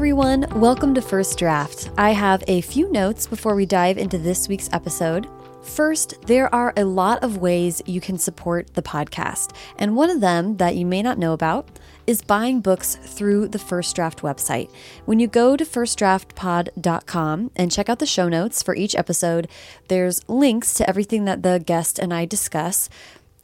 everyone. Welcome to First Draft. I have a few notes before we dive into this week's episode. First, there are a lot of ways you can support the podcast, and one of them that you may not know about is buying books through the First Draft website. When you go to firstdraftpod.com and check out the show notes for each episode, there's links to everything that the guest and I discuss.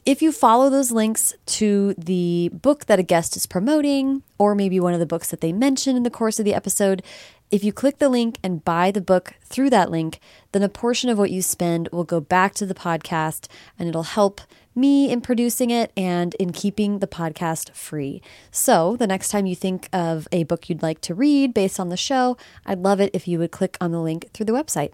If you follow those links to the book that a guest is promoting, or maybe one of the books that they mention in the course of the episode, if you click the link and buy the book through that link, then a portion of what you spend will go back to the podcast and it'll help me in producing it and in keeping the podcast free. So, the next time you think of a book you'd like to read based on the show, I'd love it if you would click on the link through the website.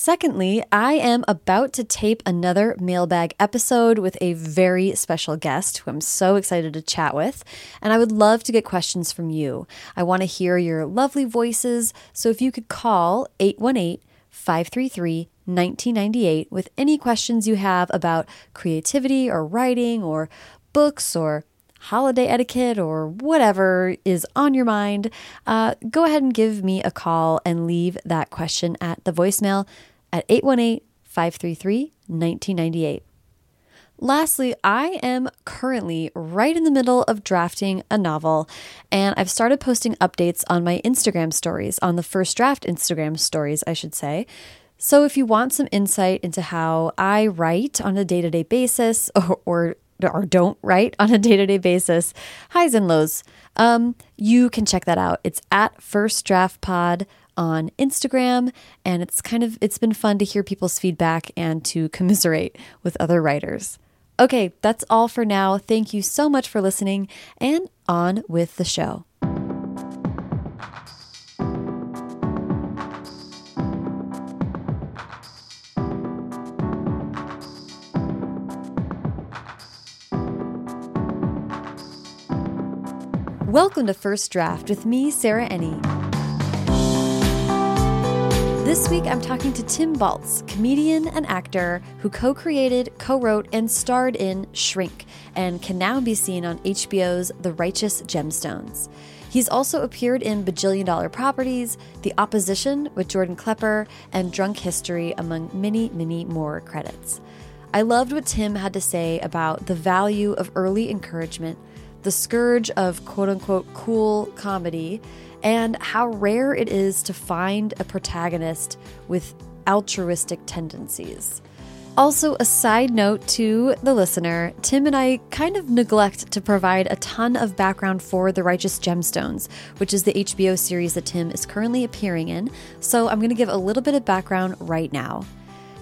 Secondly, I am about to tape another mailbag episode with a very special guest who I'm so excited to chat with. And I would love to get questions from you. I want to hear your lovely voices. So if you could call 818 533 1998 with any questions you have about creativity or writing or books or holiday etiquette or whatever is on your mind, uh, go ahead and give me a call and leave that question at the voicemail at 818 533 1998. Lastly, I am currently right in the middle of drafting a novel, and I've started posting updates on my Instagram stories, on the first draft Instagram stories, I should say. So if you want some insight into how I write on a day to day basis or, or or don't write on a day to day basis, highs and lows, um, you can check that out. It's at First Draft Pod on Instagram, and it's kind of it's been fun to hear people's feedback and to commiserate with other writers. Okay, that's all for now. Thank you so much for listening, and on with the show. Welcome to First Draft with me, Sarah Enni. This week I'm talking to Tim Baltz, comedian and actor who co created, co wrote, and starred in Shrink and can now be seen on HBO's The Righteous Gemstones. He's also appeared in Bajillion Dollar Properties, The Opposition with Jordan Klepper, and Drunk History, among many, many more credits. I loved what Tim had to say about the value of early encouragement the scourge of quote unquote cool comedy, and how rare it is to find a protagonist with altruistic tendencies. Also, a side note to the listener Tim and I kind of neglect to provide a ton of background for The Righteous Gemstones, which is the HBO series that Tim is currently appearing in. So I'm going to give a little bit of background right now.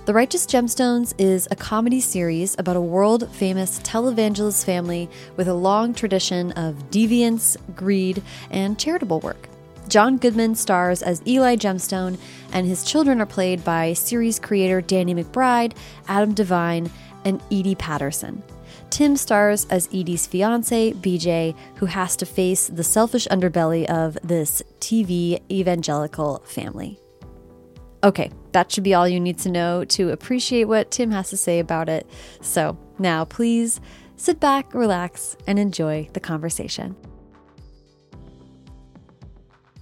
The Righteous Gemstones is a comedy series about a world famous televangelist family with a long tradition of deviance, greed, and charitable work. John Goodman stars as Eli Gemstone, and his children are played by series creator Danny McBride, Adam Devine, and Edi Patterson. Tim stars as Edi's fiance, BJ, who has to face the selfish underbelly of this TV evangelical family. Okay, that should be all you need to know to appreciate what Tim has to say about it. So now please sit back, relax, and enjoy the conversation.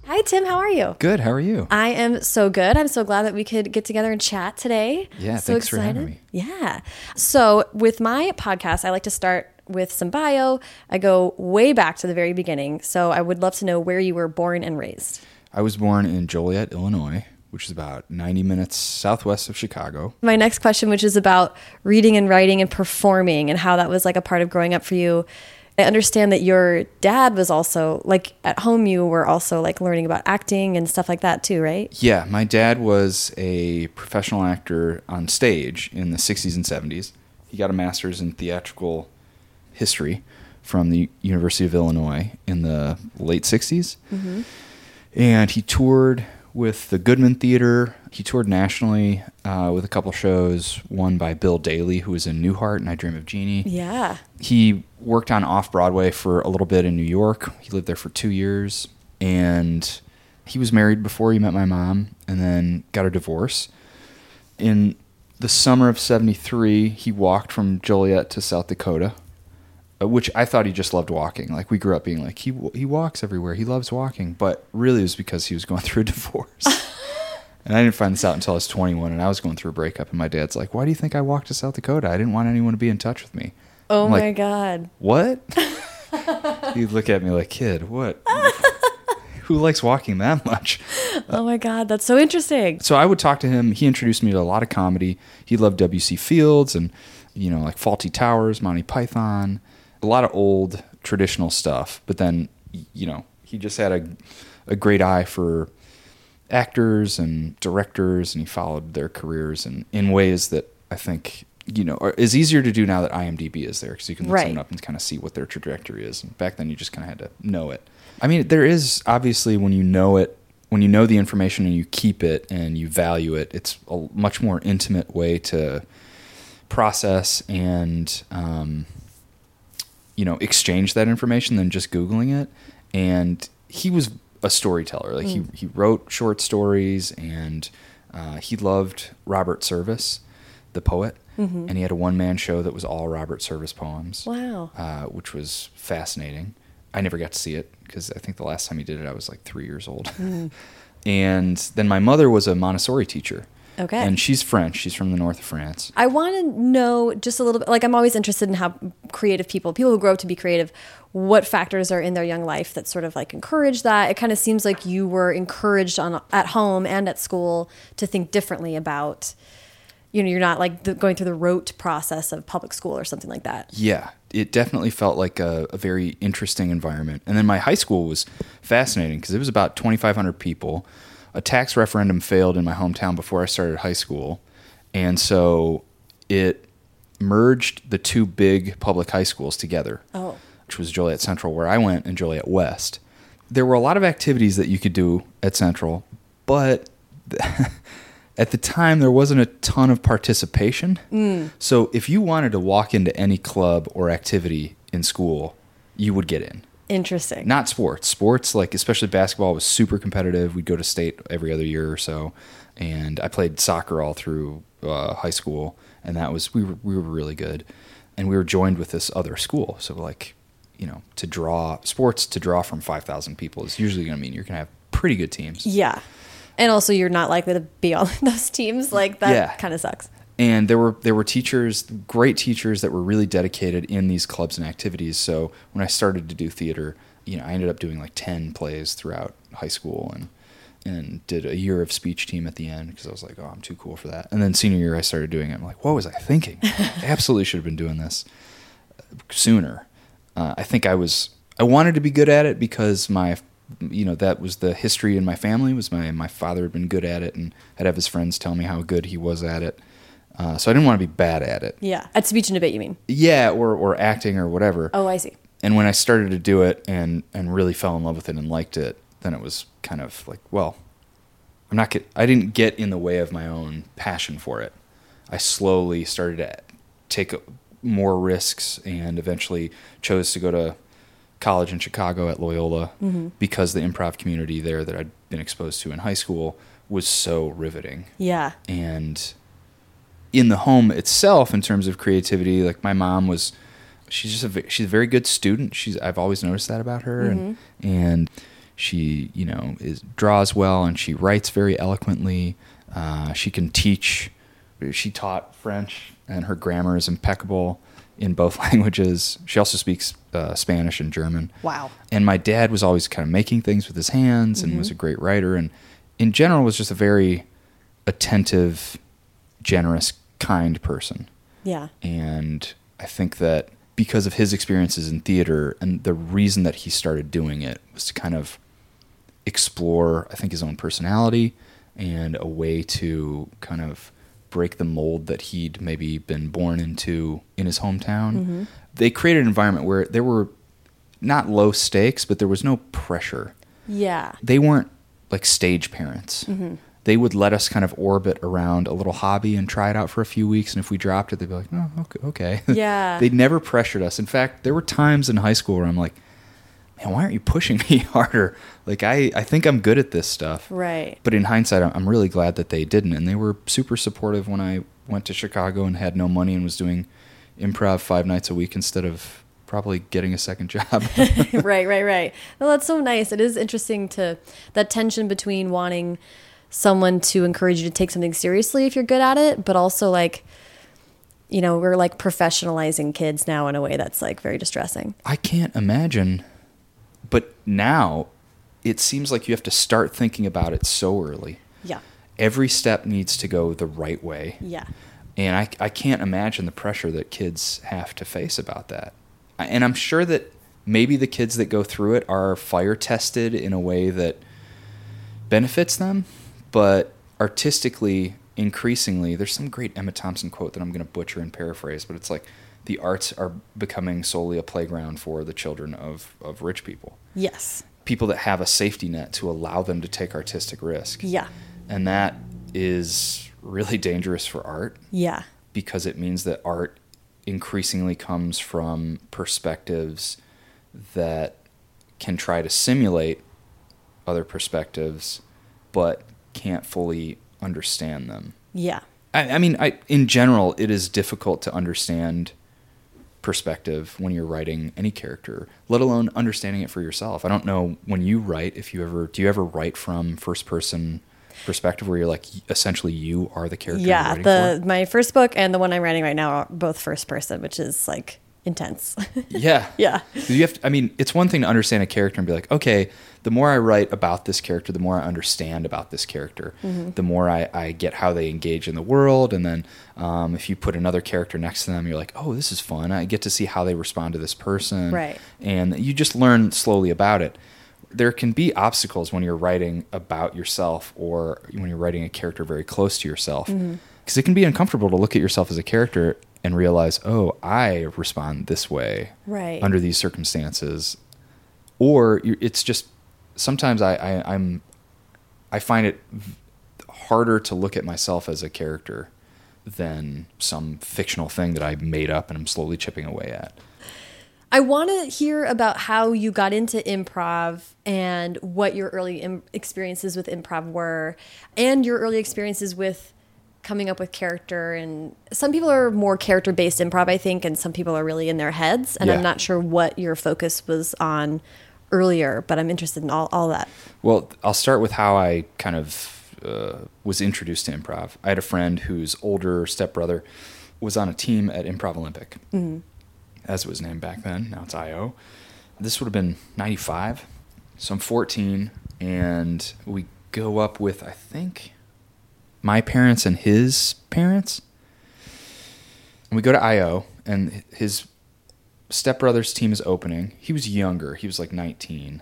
Hi, Tim. How are you? Good. How are you? I am so good. I'm so glad that we could get together and chat today. Yeah, so thanks excited. for having me. Yeah. So, with my podcast, I like to start with some bio. I go way back to the very beginning. So, I would love to know where you were born and raised. I was born in Joliet, Illinois, which is about 90 minutes southwest of Chicago. My next question, which is about reading and writing and performing and how that was like a part of growing up for you. I understand that your dad was also like at home, you were also like learning about acting and stuff like that too, right? Yeah, my dad was a professional actor on stage in the 60s and 70s. He got a master's in theatrical history from the University of Illinois in the late 60s. Mm-hmm. And he toured with the Goodman Theater. He toured nationally uh, with a couple shows, one by Bill Daly, who was in Newhart and I Dream of Jeannie. Yeah. He worked on off Broadway for a little bit in New York. He lived there for two years. And he was married before he met my mom and then got a divorce. In the summer of 73, he walked from Joliet to South Dakota Uh, which I thought he just loved walking. Like we grew up being like he he walks everywhere. He loves walking, but really it was because he was going through a divorce. and I didn't find this out until I was 21, and I was going through a breakup. And my dad's like, "Why do you think I walked to South Dakota? I didn't want anyone to be in touch with me." Oh I'm my like, god. What? He'd look at me like, "Kid, what? Who likes walking that much?" Oh my god, that's so interesting. so I would talk to him. He introduced me to a lot of comedy. He loved W.C. Fields and you know like Fawlty Towers, Monty Python, a lot of old traditional stuff. But then you know he just had a a great eye for actors and directors, and he followed their careers and in ways that I think you know are, is easier to do now that IMDb is there because you can look Right. someone up and kind of see what their trajectory is. And back then, you just kind of had to know it. I mean, there is obviously when you know it, when you know the information and you keep it and you value it, it's a much more intimate way to process and um, you know exchange that information than just googling it. And he was a storyteller. Like he he wrote short stories and uh, he loved Robert Service, the poet. And he had a one man show that was all Robert Service poems Wow. uh, which was fascinating. I never got to see it because I think the last time he did it, I was like three years old. and then my mother was a Montessori teacher. Okay. And she's French. She's from the north of France. I want to know just a little bit. Like, I'm always interested in how creative people, people who grow up to be creative, what factors are in their young life that sort of like encourage that. It kind of seems like you were encouraged on at home and at school to think differently about. You know, you're not like the, going through the rote process of public school or something like that. Yeah, it definitely felt like a, a very interesting environment. And then my high school was fascinating because it was about 2,500 people. A tax referendum failed in my hometown before I started high school. And so it merged the two big public high schools together, Oh. which was Joliet Central, where I went, and Joliet West. There were a lot of activities that you could do at Central, but at the time there wasn't a ton of participation. Mm. So if you wanted to walk into any club or activity in school, you would get in. Interesting. Not sports. Sports, like especially basketball, was super competitive. We'd go to state every other year or so, and I played soccer all through uh, high school, and that was we were we were really good, and we were joined with this other school. So like, you know, to draw sports to draw from five thousand people is usually going to mean you're going to have pretty good teams. yeah. And also, you're not likely to be on those teams. Like, that Yeah. kind of sucks. And there were there were teachers great teachers that were really dedicated in these clubs and activities. So when i started to do theater you know i ended up doing like 10 plays throughout high school and and did a year of speech team at the end because i was like oh i'm too cool for that. And then senior year i started doing it. I'm like what was i thinking? I absolutely should have been doing this sooner. Uh, i think i was i wanted to be good at it because my you know that was the history in my family was my my father had been good at it and i'd have his friends tell me how good he was at it uh, so I didn't want to be bad at it. Yeah. At speech and debate, you mean? Yeah, or or acting or whatever. Oh, I see. And when I started to do it and and really fell in love with it and liked it, then it was kind of like, well, I'm not get, I didn't get in the way of my own passion for it. I slowly started to take more risks and eventually chose to go to college in Chicago at Loyola because the improv community there that I'd been exposed to in high school was so riveting Yeah. and in the home itself in terms of creativity like my mom was she's just a she's a very good student. She's i've always noticed that about her and and she you know is draws well and she writes very eloquently. Uh, she can teach she taught french and her grammar is impeccable in both languages. She also speaks uh, spanish and german. Wow. and my dad was always kind of making things with his hands and was a great writer and in general was just a very attentive generous kind person Yeah. and i think that because of his experiences in theater and the reason that he started doing it was to kind of explore i think his own personality and a way to kind of break the mold that he'd maybe been born into in his hometown mm-hmm. they created an environment where there were not low stakes but there was no pressure Yeah. they weren't like stage parents. Mm-hmm. They would let us kind of orbit around a little hobby and try it out for a few weeks. And if we dropped it, they'd be like, "Oh, okay." okay. Yeah. they never pressured us. In fact, there were times in high school where I'm like, "Man, why aren't you pushing me harder? Like, I I think I'm good at this stuff." Right. But in hindsight, I'm- I'm really glad that they didn't, and they were super supportive when I went to Chicago and had no money and was doing improv five nights a week instead of probably getting a second job. right, right, right. Well, that's so nice. It is interesting to that tension between wanting someone to encourage you to take something seriously if you're good at it, but also like, you know, we're like professionalizing kids now in a way that's like very distressing. I can't imagine. But now it seems like you have to start thinking about it so early. Yeah. Every step needs to go the right way. Yeah. And I, I can't imagine the pressure that kids have to face about that. And I'm sure that maybe the kids that go through it are fire tested in a way that benefits them, but artistically, increasingly, there's some great Emma Thompson quote that I'm going to butcher and paraphrase, but it's like the arts are becoming solely a playground for the children of, of rich people. Yes. People that have a safety net to allow them to take artistic risk. Yeah. And that is really dangerous for art Yeah. because it means that art increasingly comes from perspectives that can try to simulate other perspectives but can't fully understand them. Yeah. I, I mean, I, in general, it is difficult to understand perspective when you're writing any character, let alone understanding it for yourself. I don't know when you write if you ever do you ever write from first person perspective where you're like essentially you are the character. you're Yeah. The for? my first book and the one I'm writing right now are both first person, which is like intense. Yeah. Yeah. You have to, I mean, it's one thing to understand a character and be like, okay, the more I write about this character, the more I understand about this character, Mm-hmm. the more I, I get how they engage in the world. And then um, if you put another character next to them, you're like, oh, this is fun. I get to see how they respond to this person. Right. And you just learn slowly about it. There can be obstacles when you're writing about yourself or when you're writing a character very close to yourself. Because Mm-hmm. it can be uncomfortable to look at yourself as a character and realize, oh, I respond this way Right. under these circumstances, or it's just sometimes I, I I'm I find it harder to look at myself as a character than some fictional thing that I made up and I'm slowly chipping away at. I want to hear about how you got into improv and what your early Im experiences with improv were, and your early experiences with coming up with character. And some people are more character based improv, I think, and some people are really in their heads. And Yeah. I'm not sure what your focus was on earlier, but I'm interested in all, all that. Well, I'll start with how I kind of uh, was introduced to improv. I had a friend whose older stepbrother was on a team at Improv Olympic, as it was named back then. Now it's IO. This would have been 95. So I'm 14, and we go up with, I think, my parents and his parents. And we go to IO, and his stepbrother's team is opening. He was younger, he was like 19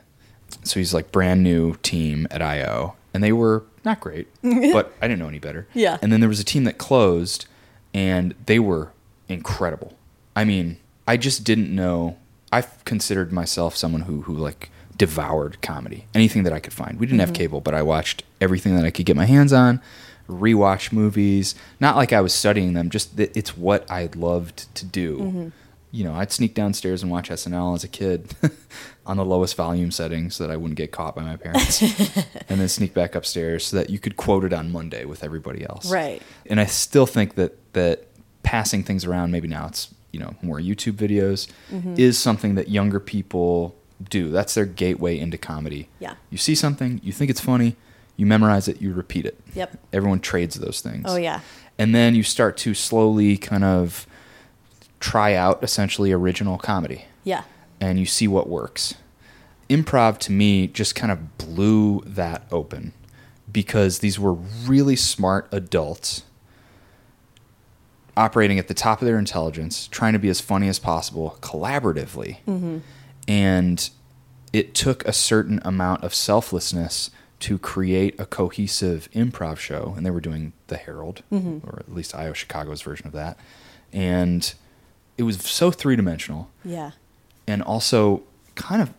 so he's like brand new team at IO, and they were not great, but I didn't know any better. Yeah. And then there was a team that closed, and they were incredible. I mean, I just didn't know. I've considered myself someone who who like devoured comedy, anything that I could find. We didn't have mm-hmm. cable, but I watched everything that I could get my hands on. Rewatch movies, not like I was studying them, just that it's what I loved to do mm-hmm. you know, I'd sneak downstairs and watch SNL as a kid on the lowest volume setting so that I wouldn't get caught by my parents. and then sneak back upstairs so that you could quote it on Monday with everybody else. Right. And I still think that that passing things around, maybe now it's, you know, more YouTube videos, mm-hmm. is something that younger people do. That's their gateway into comedy. Yeah. You see something, you think it's funny, you memorize it, you repeat it. Yep. Everyone trades those things Oh, yeah. and then you start to slowly kind of try out essentially original comedy Yeah. and you see what works. Improv to me just kind of blew that open because these were really smart adults operating at the top of their intelligence, trying to be as funny as possible collaboratively. Mm-hmm. And it took a certain amount of selflessness to create a cohesive improv show. And they were doing The Herald, mm-hmm. or at least IO Chicago's version of that. And it was so three dimensional Yeah. and also kind of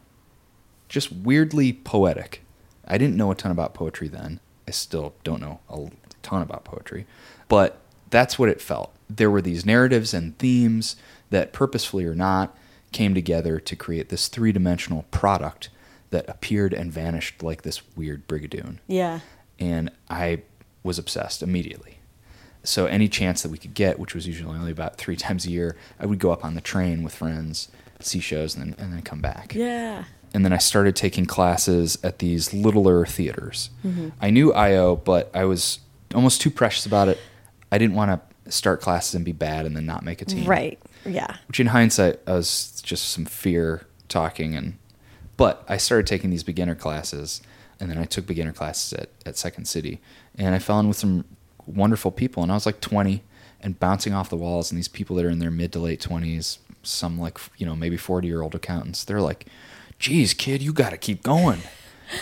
just weirdly poetic. I didn't know a ton about poetry then. I still don't know a ton about poetry, but that's what it felt. There were these narratives and themes that, purposefully or not, came together to create this three dimensional product that appeared and vanished like this weird brigadoon Yeah. and I was obsessed immediately. so any chance that we could get, which was usually only about three times a year, I would go up on the train with friends, see shows, and then and then come back. Yeah. And then I started taking classes at these littler theaters. Mm-hmm. I knew IO, but I was almost too precious about it. I didn't want to start classes and be bad and then not make a team. Right. Yeah. Which in hindsight I was just some fear talking and but I started taking these beginner classes and then I took beginner classes at, at Second City and I fell in with some wonderful people and I was like 20 and bouncing off the walls and these people that are in their mid to late 20s some like you know maybe 40 year old accountants they're like geez kid you got to keep going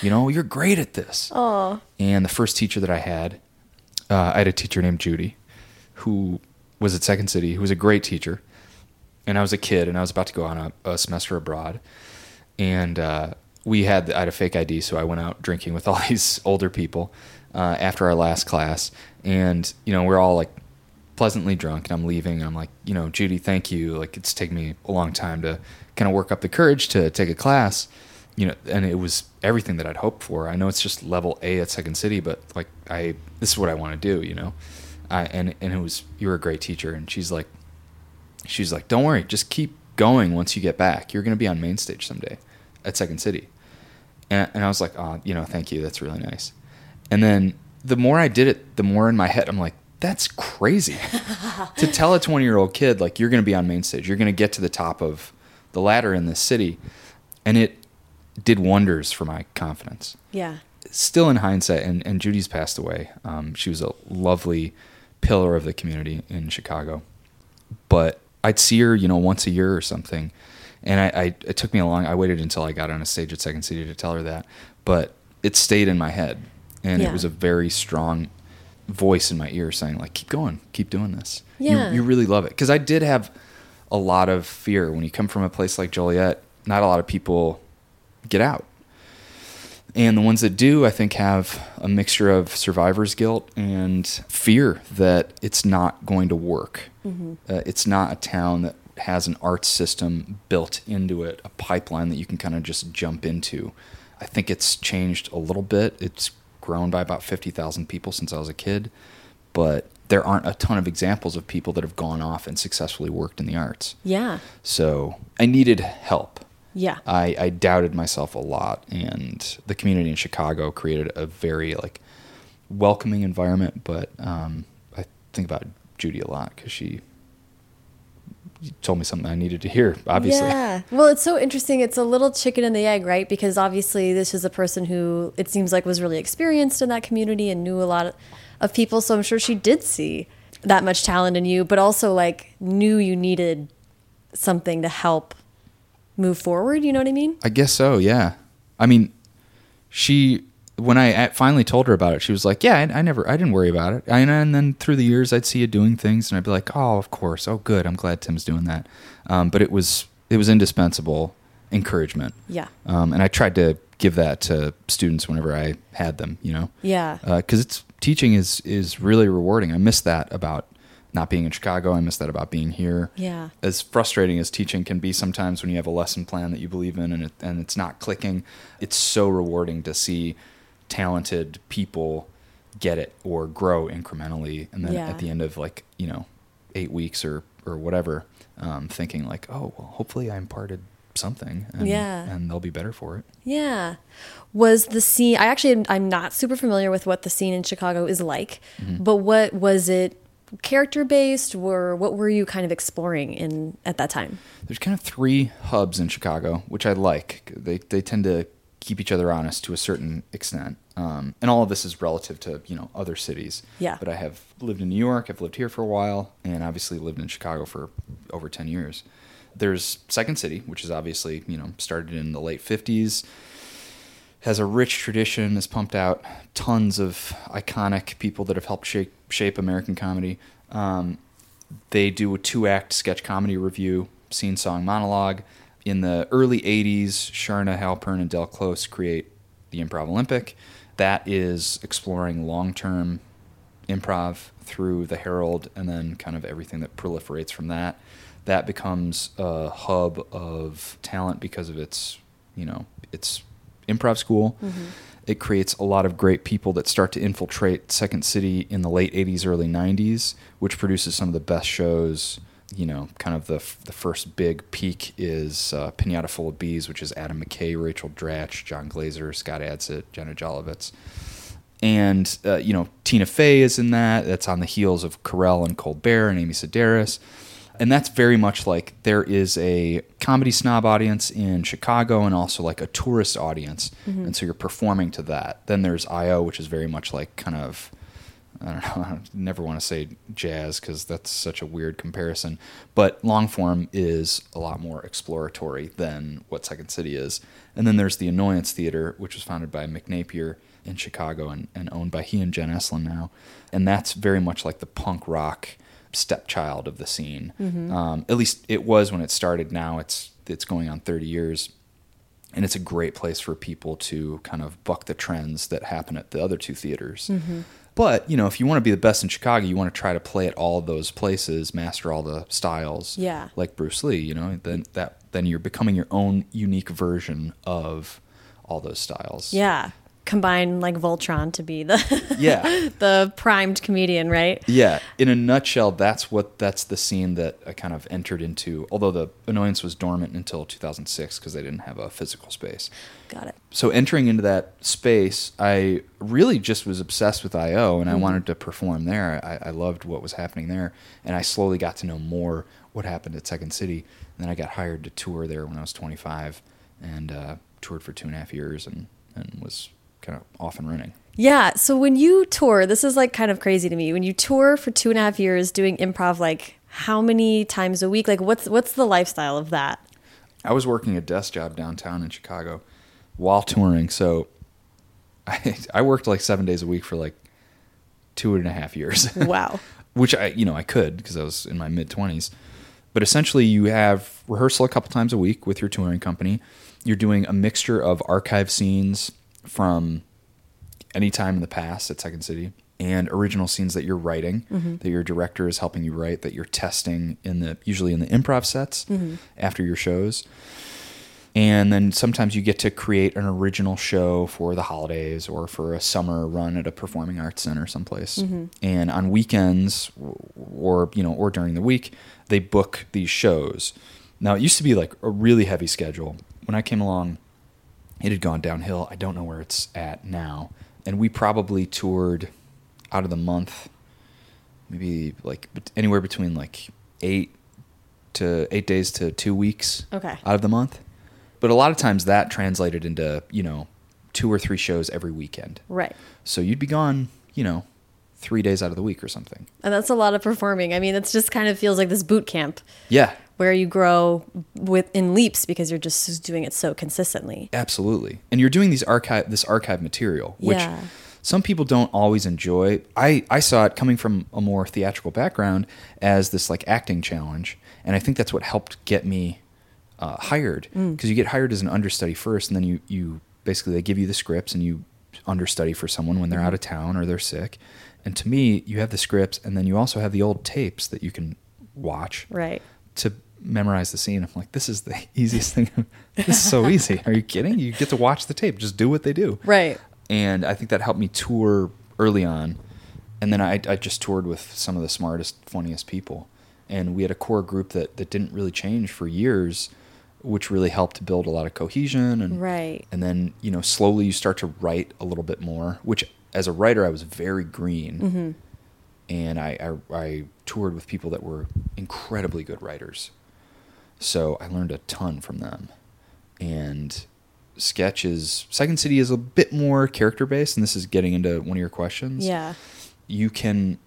you know you're great at this Oh. and the first teacher that I had, uh, I had a teacher named Judy, who was at Second City, who was a great teacher. And I was a kid, and I was about to go on a, a semester abroad, and uh, we had I had a fake ID, so I went out drinking with all these older people uh, after our last class, and you know we're all like pleasantly drunk, and I'm leaving. And I'm like, you know, Judy, thank you. Like it's taken me a long time to kind of work up the courage to take a class you know, and it was everything that I'd hoped for. I know it's just level A at Second City, but like I, this is what I want to do, you know. I, and and it was you were a great teacher, and she's like, she's like, don't worry, just keep going. Once you get back, you're gonna be on main stage someday at Second City. And and I was like, oh, you know, thank you, that's really nice. And then the more I did it, the more in my head I'm like, that's crazy to tell a 20 year old kid like you're gonna be on main stage, you're gonna get to the top of the ladder in this city, and it did wonders for my confidence. Yeah. Still in hindsight, and, and Judy's passed away. Um, she was a lovely pillar of the community in Chicago. But I'd see her, you know, once a year or something. And I, I it took me a long I waited until I got on a stage at Second City to tell her that. But it stayed in my head. And Yeah. it was a very strong voice in my ear saying, like, keep going, keep doing this. Yeah. You, you really love it. Because I did have a lot of fear when you come from a place like Joliet. Not a lot of people get out. And the ones that do, I think, have a mixture of survivor's guilt and fear that it's not going to work. Uh, it's not a town that has an arts system built into it, a pipeline that you can kind of just jump into. I think it's changed a little bit. It's grown by about 50,000 people since I was a kid, but there aren't a ton of examples of people that have gone off and successfully worked in the arts. Yeah. So I needed help. Yeah. I, I doubted myself a lot, and the community in Chicago created a very like welcoming environment. But um, I think about Judy a lot because she told me something I needed to hear. Obviously, Yeah. Well, it's so interesting. It's a little chicken and the egg, right? Because obviously, this is a person who it seems like was really experienced in that community and knew a lot of, of people. So I'm sure she did see that much talent in you, but also like knew you needed something to help move forward. You know what I mean? I guess so. Yeah. I mean, she when I finally told her about it, she was like, "Yeah, I, I never, I didn't worry about it." And, and then through the years, I'd see you doing things, and I'd be like, "Oh, of course. Oh, good. I'm glad Tim's doing that." Um, but it was it was indispensable encouragement. Yeah. Um, and I tried to give that to students whenever I had them. You know. Yeah. Because it's teaching is is really rewarding. I miss that about not being in Chicago. I miss that about being here Yeah. as frustrating as teaching can be sometimes when you have a lesson plan that you believe in and it, and it's not clicking, it's so rewarding to see talented people get it or grow incrementally, and then Yeah. at the end of like you know eight weeks or or whatever, um, thinking like, oh well, hopefully I imparted something, and, Yeah. and they'll be better for it. Yeah. Was the scene, I actually, I'm not super familiar with what the scene in Chicago is like, but what was it character based or what were you kind of exploring in at that time? There's kind of three hubs in Chicago, which I like. They they tend to keep each other honest to a certain extent, um, and all of this is relative to you know other cities. Yeah. But I have lived in New York. I've lived here for a while, and obviously lived in Chicago for over ten years. There's Second City, which is obviously you know started in the late '50s. Has a rich tradition. Has pumped out tons of iconic people that have helped shape shape American comedy. Um, they do a two act sketch comedy review, scene song monologue. In the early 80s, Cherna Halpern and Del Close create the Improv Olympic. That is exploring long term improv through the Herald and then kind of everything that proliferates from that. That becomes a hub of talent because of its, you know, its improv school. Mm-hmm. It creates a lot of great people that start to infiltrate Second City in the late 80s, early 90s, which produces some of the best shows. You know, kind of the, f- the first big peak is uh, Pinata Full of Bees, which is Adam McKay, Rachel Dratch, John Glaser, Scott Adsit, Jenna Jolovitz and uh, you know Tina Fey is in that. That's on the heels of Carell and Colbert and Amy Sedaris, and that's very much like there is a comedy snob audience in Chicago and also like a tourist audience, and so you're performing to that. Then there's IO, which is very much like kind of. I don't know. I never want to say jazz because that's such a weird comparison. But long form is a lot more exploratory than what Second City is. And then there's the Annoyance Theater, which was founded by Mick Napier in Chicago and, and owned by he and Jen Estlin now. And that's very much like the punk rock stepchild of the scene. Um, at least it was when it started. Now it's it's going on 30 years and it's a great place for people to kind of buck the trends that happen at the other two theaters. But you know, if you want to be the best in Chicago, you want to try to play at all those places, master all the styles. Yeah. like Bruce Lee. You know, then that then you're becoming your own unique version of all those styles. Yeah. Combine like Voltron to be the yeah, the primed comedian, right? yeah. In a nutshell, that's what that's the scene that I kind of entered into. Although the annoyance was dormant until 2006 because they didn't have a physical space. Got it. so entering into that space, I really just was obsessed with IO and I wanted to perform there. I, I loved what was happening there. And I slowly got to know more what happened at Second City. And then I got hired to tour there when I was 25 and uh, toured for two and a half years and, and was kind of off and running. Yeah. So when you tour, this is like kind of crazy to me. When you tour for two and a half years doing improv, like how many times a week? Like what's what's the lifestyle of that? I was working a desk job downtown in Chicago while touring. So I, I worked like seven days a week for like two and a half years. Wow. which I you know I could because I was in my mid twenties. But essentially, you have rehearsal a couple times a week with your touring company. You're doing a mixture of archive scenes from any time in the past at Second City and original scenes that you're writing mm-hmm. that your director is helping you write that you're testing in the usually in the improv sets mm-hmm. after your shows. And then sometimes you get to create an original show for the holidays or for a summer run at a performing arts center someplace. Mm-hmm. And on weekends or you know or during the week they book these shows. Now it used to be like a really heavy schedule. When i came along it had gone downhill i don't know where it's at now and we probably toured out of the month maybe like anywhere between like eight to eight days to two weeks Okay. out of the month. But a lot of times that translated into, you know, two or three shows every weekend. Right. So you'd be gone, you know, three days out of the week or something. And that's a lot of performing. I mean, it's just kind of feels like this boot camp Yeah, where you grow with in leaps because you're just doing it so consistently. absolutely. And you're doing these archive this archive material, which Yeah. some people don't always enjoy. I, I saw it coming from a more theatrical background as this like acting challenge. And I think that's what helped get me uh, hired because you get hired as an understudy first, and then you you basically they give you the scripts and you understudy for someone when they're out of town or they're sick. And to me, you have the scripts, and then you also have the old tapes that you can watch Right. To memorize the scene. I'm like, this is the easiest thing. this is so easy. Are you kidding? You get to watch the tape. Just do what they do. Right. And I think that helped me tour early on. And then I, I just toured with some of the smartest, funniest people. And we had a core group that, that didn't really change for years, which really helped build a lot of cohesion. And, Right. and then, you know, slowly you start to write a little bit more, which as a writer, I was very green. Mm-hmm. And I, I, I toured with people that were incredibly good writers. So I learned a ton from them. And sketch is Second City is a bit more character based, and this is getting into one of your questions. Yeah. You can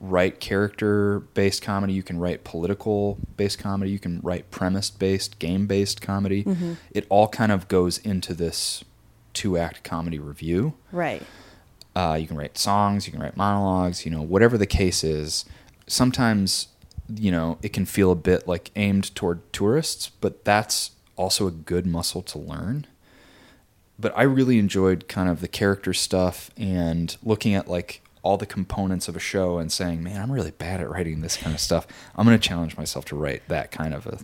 write character based comedy, you can write political based comedy, you can write premise based, game based comedy. Mm-hmm. It all kind of goes into this two act comedy review. Right. Uh, you can write songs, you can write monologues, you know, whatever the case is. Sometimes, you know, it can feel a bit like aimed toward tourists, but that's also a good muscle to learn. But I really enjoyed kind of the character stuff and looking at like all the components of a show and saying, man, I'm really bad at writing this kind of stuff. I'm going to challenge myself to write that kind of a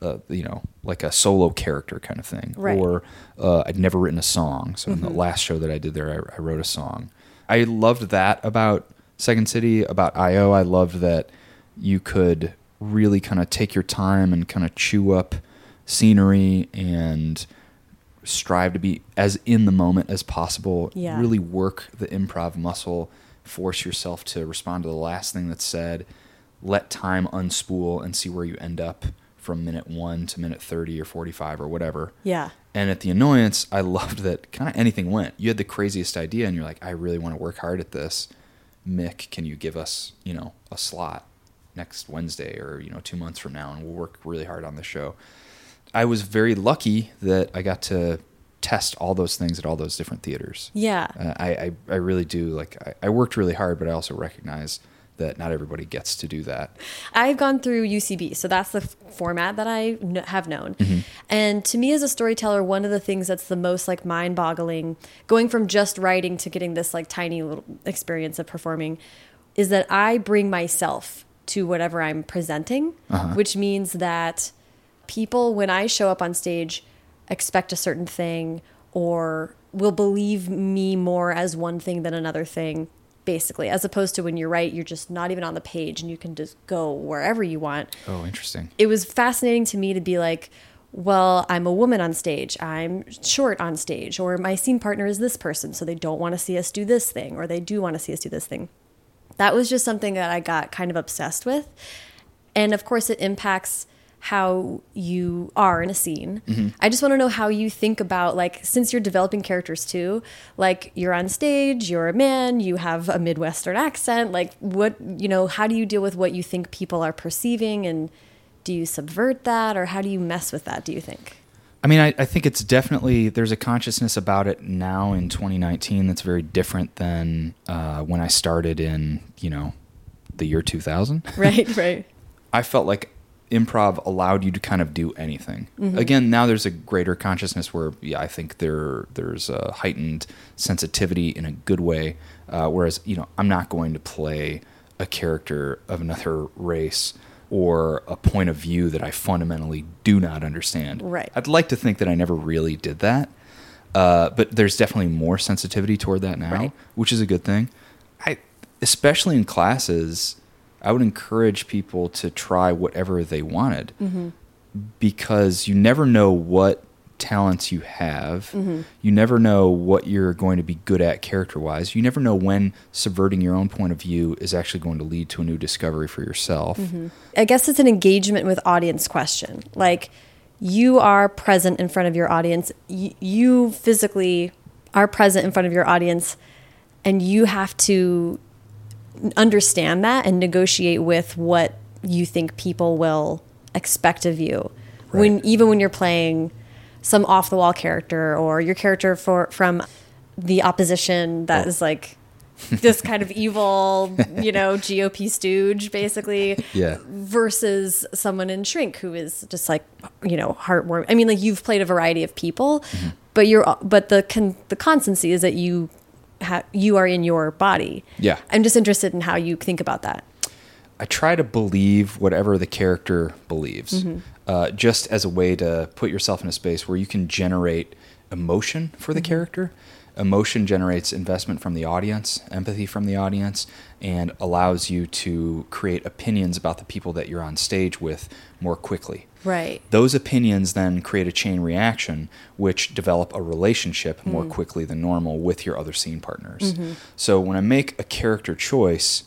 uh, you know, like a solo character kind of thing. Right. Or uh, I'd never written a song. So in the last show that I did there, I, I wrote a song. I loved that about Second City, about IO. I loved that you could really kind of take your time and kind of chew up scenery and strive to be as in the moment as possible. Yeah. Really work the improv muscle, force yourself to respond to the last thing that's said, let time unspool and see where you end up from minute one to minute 30 or 45 or whatever. Yeah. And at the annoyance, I loved that kind of anything went. You had the craziest idea, and you're like, I really want to work hard at this. Mick, can you give us, you know, a slot next Wednesday or you know two months from now, and we'll work really hard on the show. I was very lucky that I got to test all those things at all those different theaters. Yeah. Uh, I, I I really do like I, I worked really hard, but I also recognize that not everybody gets to do that. I've gone through UCB, so that's the f- format that I kn- have known. Mm-hmm. And to me, as a storyteller, one of the things that's the most like mind boggling, going from just writing to getting this like tiny little experience of performing, is that I bring myself to whatever I'm presenting, uh-huh. which means that people, when I show up on stage, expect a certain thing or will believe me more as one thing than another thing basically as opposed to when you're right you're just not even on the page and you can just go wherever you want. Oh, interesting. it was fascinating to me to be like well i'm a woman on stage. I'm short on stage or my scene partner is this person so they don't want to see us do this thing or they do want to see us do this thing. That was just something that i got kind of obsessed with. And of course it impacts how you are in a scene. I just want to know how you think about like since you're developing characters too, like you're on stage, you're a man, you have a midwestern accent, like what, you know, how do you deal with what you think people are perceiving and do you subvert that or how do you mess with that, do you think? I mean, I, I think it's definitely there's a consciousness about it now in 2019 that's very different than uh, when I started in you know the year 2000. Right, right. I felt like improv allowed you to kind of do anything. Again, now there's a greater consciousness where yeah, I think there there's a heightened sensitivity in a good way. Uh, whereas you know, I'm not going to play a character of another race or a point of view that I fundamentally do not understand. Right. I'd like to think that I never really did that. Uh, but there's definitely more sensitivity toward that now, Right. which is a good thing. I, especially in classes, I would encourage people to try whatever they wanted mm-hmm. because you never know what talents you have. Mm-hmm. You never know what you're going to be good at character wise. You never know when subverting your own point of view is actually going to lead to a new discovery for yourself. Mm-hmm. I guess it's an engagement with audience question. Like you are present in front of your audience. Y- you physically are present in front of your audience, and you have to understand that and negotiate with what you think people will expect of you. When even when you're playing some off the wall character or your character for from the opposition that Oh. is like this kind of evil, you know, GOP stooge, basically Yeah. versus someone in Shrink who is just like you know heartwarming. I mean, like you've played a variety of people, Mm-hmm. but you're but the con- the constancy is that you ha- you are in your body. Yeah. I'm just interested in how you think about that. I try to believe whatever the character believes, uh, just as a way to put yourself in a space where you can generate emotion for the character. Emotion generates investment from the audience, empathy from the audience, and allows you to create opinions about the people that you're on stage with more quickly. Right. Those opinions then create a chain reaction, which develop a relationship hmm. more quickly than normal with your other scene partners. Mm-hmm. So when I make a character choice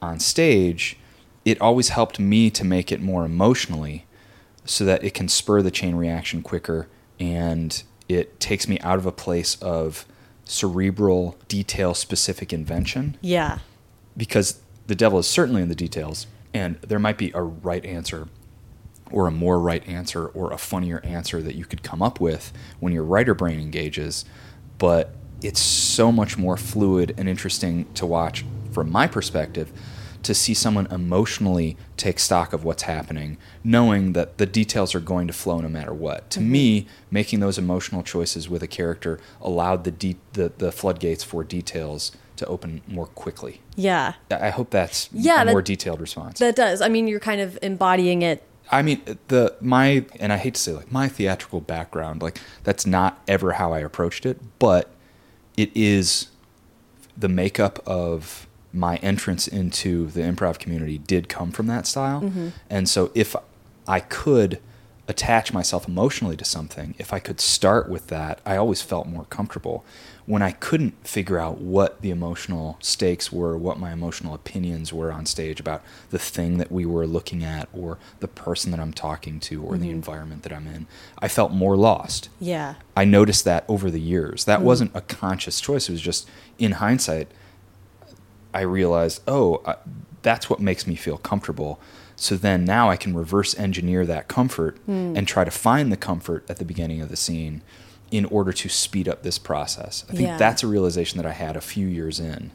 on stage, it always helped me to make it more emotionally so that it can spur the chain reaction quicker and it takes me out of a place of cerebral, detail specific invention Yeah. because the devil is certainly in the details and there might be a right answer or a more right answer or a funnier answer that you could come up with when your writer brain engages but it's so much more fluid and interesting to watch from my perspective to see someone emotionally take stock of what's happening knowing that the details are going to flow no matter what to mm-hmm. me making those emotional choices with a character allowed the, de- the the floodgates for details to open more quickly Yeah. I I hope that's Yeah, a that- more detailed response. That does. I mean, you're kind of embodying it I mean, the my and I hate to say like my theatrical background, like that's not ever how I approached it, but it is the makeup of my entrance into the improv community did come from that style. Mm-hmm. And so if I could attach myself emotionally to something, if I could start with that, I always felt more comfortable. When I couldn't figure out what the emotional stakes were, what my emotional opinions were on stage about the thing that we were looking at, or the person that I'm talking to, or the environment that I'm in, I felt more lost. Yeah. I noticed that over the years. That wasn't a conscious choice. It was just in hindsight, I realized, oh, uh, that's what makes me feel comfortable. So then now I can reverse engineer that comfort and try to find the comfort at the beginning of the scene in order to speed up this process. I think Yeah. that's a realization that I had a few years in.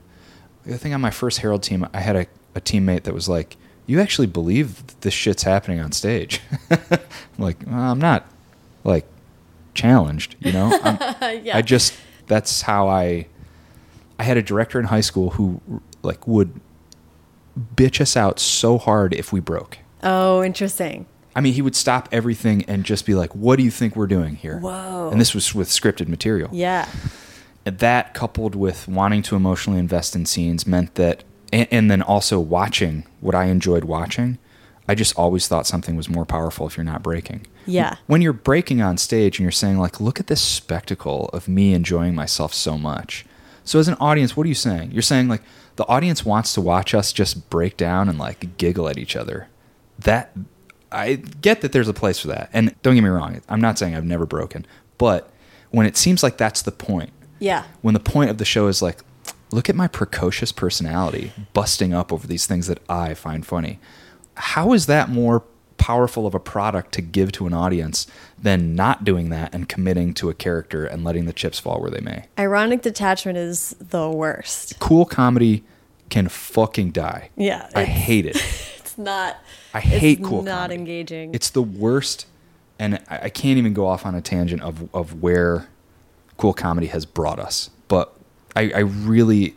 I think on my first Harold team, I had a, a teammate that was like, You actually believe this shit's happening on stage? I'm like, well, I'm not like challenged, you know? Yeah. I just, that's how I, I had a director in high school who like would bitch us out so hard if we broke. Oh, interesting. I mean, he would stop everything and just be like, "What do you think we're doing here?" Whoa. And this was with scripted material. Yeah. And that coupled with wanting to emotionally invest in scenes meant that, and, and then also watching what I enjoyed watching. I just always thought something was more powerful if you're not breaking. Yeah. When you're breaking on stage and you're saying like, "Look at this spectacle of me enjoying myself so much." So as an audience, what are you saying? You're saying like the audience wants to watch us just break down and like giggle at each other. That I get that there's a place for that. And don't get me wrong, I'm not saying I've never broken, but when it seems like that's the point, Yeah. when the point of the show is like, look at my precocious personality busting up over these things that I find funny. How is that more powerful of a product to give to an audience than not doing that and committing to a character and letting the chips fall where they may? Ironic detachment is the worst. Cool comedy can fucking die. Yeah. I hate it. It's not. I hate it's cool Not comedy. engaging. It's the worst, and I I can't even go off on a tangent of of where cool comedy has brought us. But I, I really,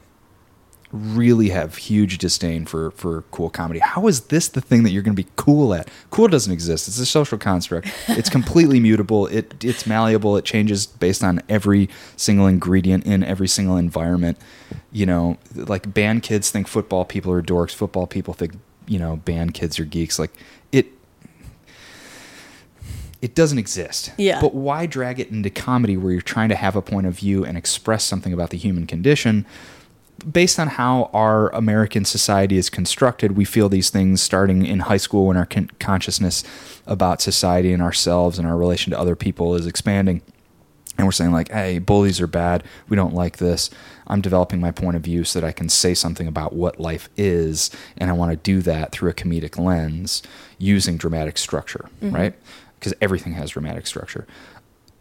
really have huge disdain for for cool comedy. How is this the thing that you're going to be cool at? Cool doesn't exist. It's a social construct. It's completely mutable. It it's malleable. It changes based on every single ingredient in every single environment. You know, like band kids think football people are dorks. Football people think you know band kids or geeks. Like it it doesn't exist. Yeah. But why drag it into comedy where you're trying to have a point of view and express something about the human condition? Based on how our American society is constructed, we feel these things starting in high school when our con- consciousness about society and ourselves and our relation to other people is expanding. And we're saying, like, hey, bullies are bad. We don't like this. I'm developing my point of view so that I can say something about what life is. And I want to do that through a comedic lens using dramatic structure, mm-hmm. right? Because everything has dramatic structure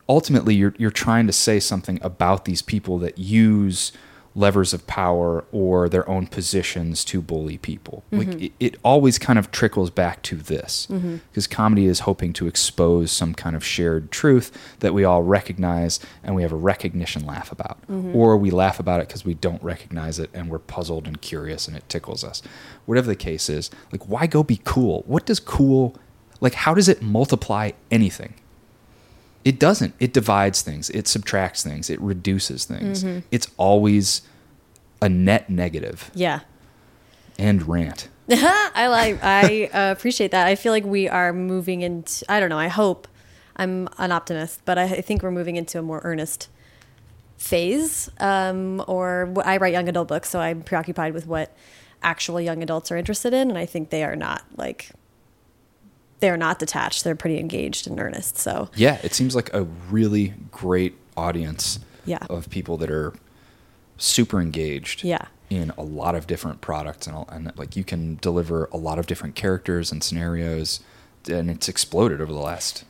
ultimately you're you're trying to say something about these people that use levers of power or their own positions to bully people. Like mm-hmm. it, it always kind of trickles back to this mm-hmm. because comedy is hoping to expose some kind of shared truth that we all recognize and we have a recognition laugh about, mm-hmm. or we laugh about it because we don't recognize it and we're puzzled and curious and it tickles us. Whatever the case is, like why go be cool? What does cool like? How does it multiply anything? It doesn't. It divides things. It subtracts things. It reduces things. It's always a net negative yeah. and rant. I like. I uh, appreciate that. I feel like we are moving into. I don't know. I hope. I'm an optimist, but I, I think we're moving into a more earnest phase. Um, or I write young adult books, so I'm preoccupied with what actual young adults are interested in, and I think they are not like. They're not detached. They're pretty engaged and earnest. So Yeah, it seems like a really great audience Yeah. of people that are super engaged Yeah. in a lot of different products and, all, and like you can deliver a lot of different characters and scenarios and it's exploded over the last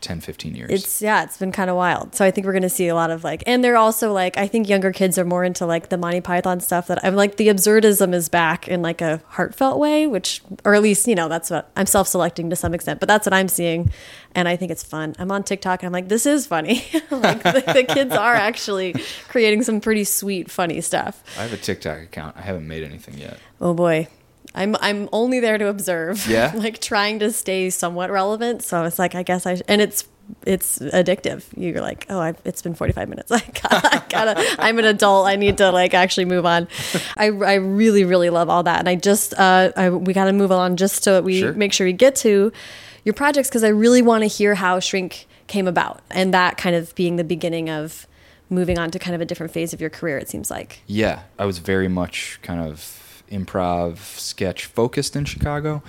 10 15 years. It's yeah, it's been kind of wild. So I think we're gonna see a lot of like, and they're also like, I think younger kids are more into like the Monty Python stuff. That I'm like, the absurdism is back in like a heartfelt way, which, or at least you know, that's what I'm self-selecting to some extent, but that's what I'm seeing, and I think it's fun. I'm on TikTok and I'm like, this is funny. like the, the kids are actually creating some pretty sweet, funny stuff. I have a TikTok account. I haven't made anything yet. Oh boy. I'm I'm only there to observe. Yeah. like trying to stay somewhat relevant. So it's like I guess I sh- and it's it's addictive. You're like, oh, I've, it's been 45 minutes. I gotta, I gotta, I'm an adult. I need to like actually move on. I, I really, really love all that. And I just, uh, I, we got to move on just so we Sure. make sure we get to your projects because I really want to hear how Shrink came about and that kind of being the beginning of moving on to kind of a different phase of your career. It seems like. Yeah, I was very much kind of improv sketch focused in Chicago.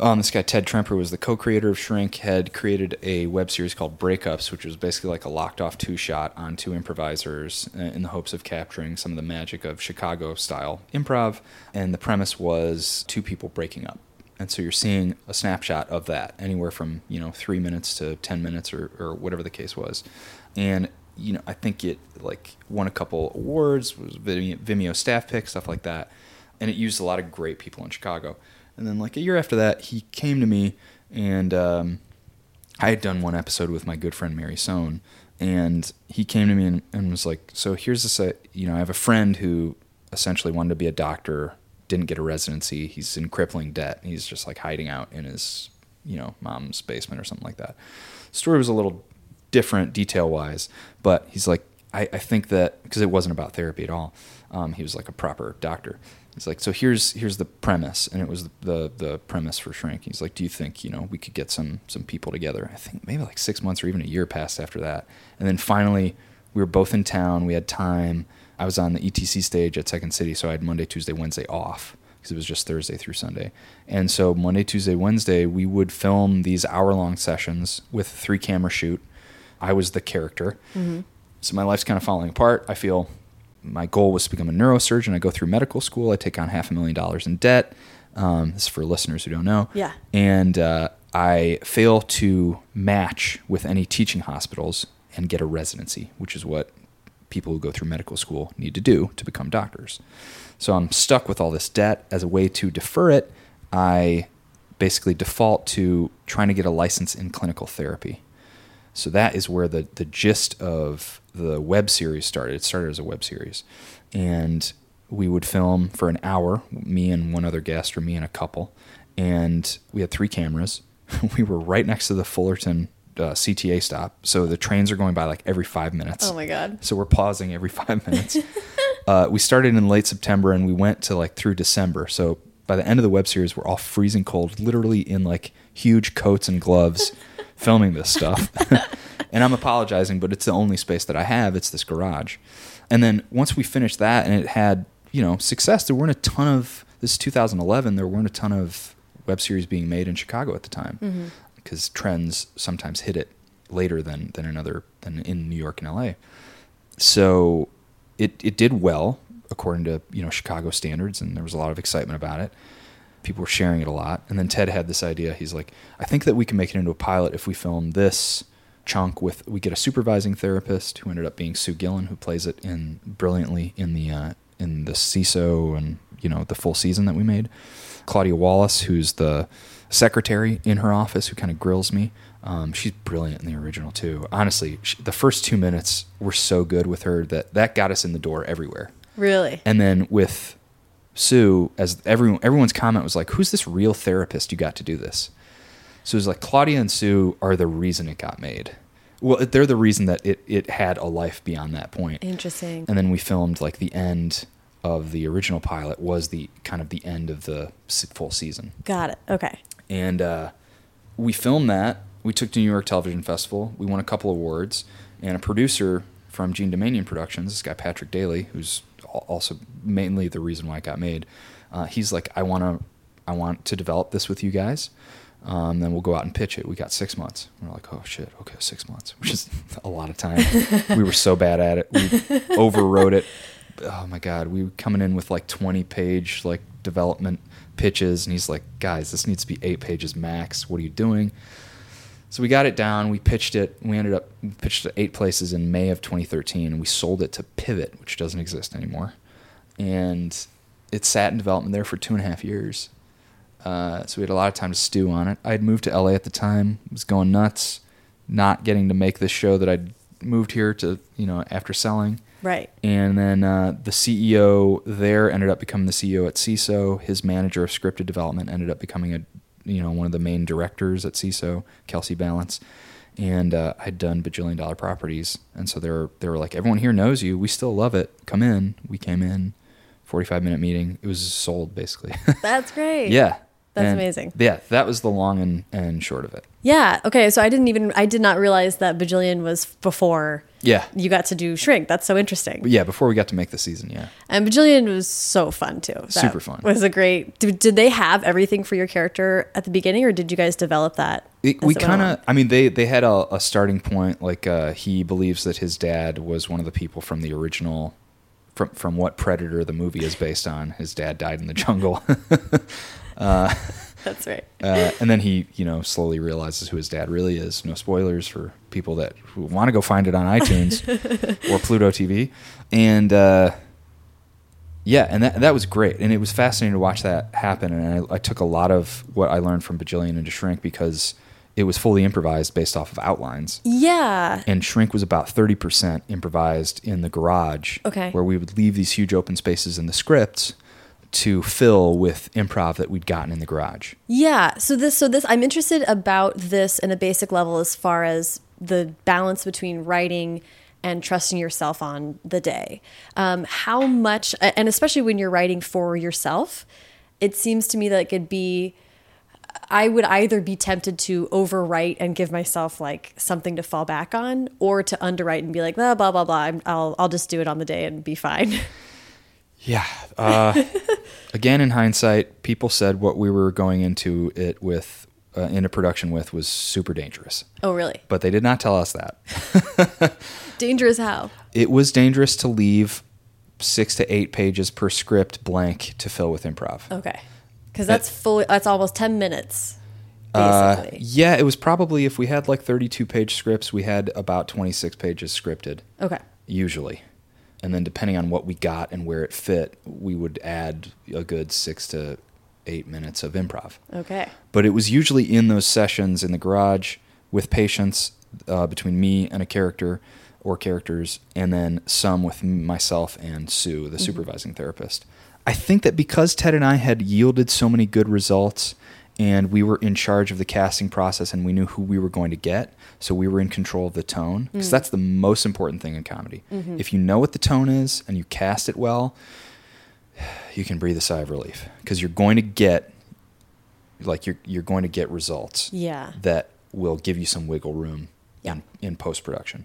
Um, this guy Ted Tremper was the co-creator of Shrink. Had created a web series called Breakups, which was basically like a locked-off two-shot on two improvisers uh, in the hopes of capturing some of the magic of Chicago-style improv. And the premise was two people breaking up, and so you're seeing a snapshot of that, anywhere from you know three minutes to ten minutes or, or whatever the case was. And you know, I think it like won a couple awards, was Vimeo, staff pick, stuff like that, and it used a lot of great people in Chicago. And then like a year after that, he came to me, and um, I had done one episode with my good friend Mary Sohn, and he came to me and, and was like, "So here's this, uh, you know, I have a friend who essentially wanted to be a doctor, didn't get a residency. He's in crippling debt. He's just like hiding out in his, you know, mom's basement or something like that." story was a little different detail wise, but he's like, I, I think that because it wasn't about therapy at all. Um, he was like a proper doctor. He's like, so here's here's the premise, and it was the, the the premise for Shrink. He's like, do you think you know we could get some some people together? I think maybe like six months or even a year passed after that, and then finally we were both in town. We had time. I was on the ETC stage at Second City, so I had Monday, Tuesday, Wednesday off because it was just Thursday through Sunday. And so Monday, Tuesday, Wednesday, we would film these hour long sessions with three camera shoot. I was the character. So my life's kind of falling apart. I feel my goal was to become a neurosurgeon. I go through medical school. I take on half a million dollars in debt. Um, this is for listeners who don't know. Yeah. And uh, I fail to match with any teaching hospitals and get a residency, which is what people who go through medical school need to do to become doctors. So I'm stuck with all this debt. As a way to defer it, I basically default to trying to get a license in clinical therapy. So that is where the, the gist of the web series started. It started as a web series. And we would film for an hour, me and one other guest, or me and a couple. And we had three cameras. we were right next to the Fullerton uh, CTA stop. So the trains are going by like every five minutes. Oh my god. So we're pausing every five minutes. uh, we started in late September and we went to like through December. So by the end of the web series, we're all freezing cold, literally in like huge coats and gloves, filming this stuff. and I'm apologizing, but it's the only space that I have. It's this garage. And then once we finished that and it had, you know, success, there weren't a ton of, this is 2011, there weren't a ton of web series being made in Chicago at the time mm-hmm. because trends sometimes hit it later than, than another, than in New York and LA so it it did well according to you know Chicago standards, and there was a lot of excitement about it. People were sharing it a lot, and then Ted had this idea. He's like, I think that we can make it into a pilot if we film this chunk with we get a supervising therapist who ended up being Sue Gillen, who plays it in brilliantly in the uh, in the Seeso and you know the full season that we made. Claudia Wallace, who's the secretary in her office, who kind of grills me. Um, she's brilliant in the original too. Honestly, she, the first two minutes were so good with her that that got us in the door everywhere. Really? And then with Sue, as everyone everyone's comment was like, "Who's this real therapist you got to do this?" So it was like Claudia and Sue are the reason it got made. Well, they're the reason that it it had a life beyond that point. Interesting. And then we filmed like the end of the original pilot was the kind of the end of the full season Got it. Okay. and uh, we filmed that. We took to New York Television Festival. We won a couple awards, and a producer from Jean Doumanian Productions, this guy Patrick Daly, who's also mainly the reason why it got made. Uh, he's like, I want to, I want to develop this with you guys. Um, then we'll go out and pitch it. We got six months. We're like, oh shit, okay, six months, which is a lot of time. we were so bad at it. We overwrote it. Oh my god, we were coming in with like twenty page like development pitches, and he's like, guys, this needs to be eight pages max. What are you doing? So we got it down. We pitched it. We ended up we pitched it eight places in May of 2013, and we sold it to Pivot, which doesn't exist anymore. And it sat in development there for two and a half years. Uh, so we had a lot of time to stew on it. I had moved to LA at the time, was going nuts, not getting to make this show that I'd moved here to, you know, after selling. Right. And then uh, the CEO there ended up becoming the CEO at Seeso. His manager of scripted development ended up becoming a, you know, one of the main directors at Seeso, Kelsey Balance. And uh, I'd done bajillion dollar properties, and so they were they were like, everyone here knows you. We still love it. Come in. We came in, forty five minute meeting. It was sold basically. That's great. yeah. That's And, amazing. Yeah, that was the long and, and short of it. Yeah. Okay. So I didn't even I did not realize that Bajillion was before Yeah. you got to do Shrink. That's so interesting. Yeah, before we got to make the season, yeah. And Bajillion was so fun too. That Super fun. Was a great. Did, did they have everything for your character at the beginning, or did you guys develop that? It, we kind of, I mean, they they had a, a starting point. Like uh, he believes that his dad was one of the people from the original, from from what Predator the movie is based on. His dad died in the jungle, That's right. uh, and then he, you know, slowly realizes who his dad really is. No spoilers for people that want to go find it on iTunes or Pluto TV, and. Uh, yeah, and that that was great, and it was fascinating to watch that happen. And I, I took a lot of what I learned from Bajillion into Shrink because it was fully improvised based off of outlines. Yeah. And Shrink was about thirty percent improvised in the garage, Okay. where we would leave these huge open spaces in the scripts to fill with improv that we'd gotten in the garage. Yeah. So this, so this, I'm interested about this in a basic level as far as the balance between writing and trusting yourself on the day. Um, how much, and especially when you're writing for yourself, it seems to me that it could be. I would either be tempted to overwrite and give myself like something to fall back on, or to underwrite and be like, blah blah blah blah. I'm, I'll I'll just do it on the day and be fine. Yeah. Uh, again, in hindsight, people said what we were going into it with, uh, into production with, was super dangerous. oh really? But they did not tell us that. Dangerous how? it was dangerous to leave six to eight pages per script blank to fill with improv. Okay, because that's fully that's almost ten minutes. Uh, Basically. yeah, it was probably if we had like 32 page scripts, we had about 26 pages scripted, okay. usually. And then depending on what we got and where it fit, we would add a good six to eight minutes of improv. Okay. But it was usually in those sessions in the garage with patients uh, between me and a character or characters, and then some with myself and Sue, the supervising therapist. I think that because Ted and I had yielded so many good results and we were in charge of the casting process and we knew who we were going to get, so we were in control of the tone, because that's the most important thing in comedy. If you know what the tone is and you cast it well, you can breathe a sigh of relief because you're going to get like you're you're going to get results Yeah. that will give you some wiggle room Yeah. in, in post production.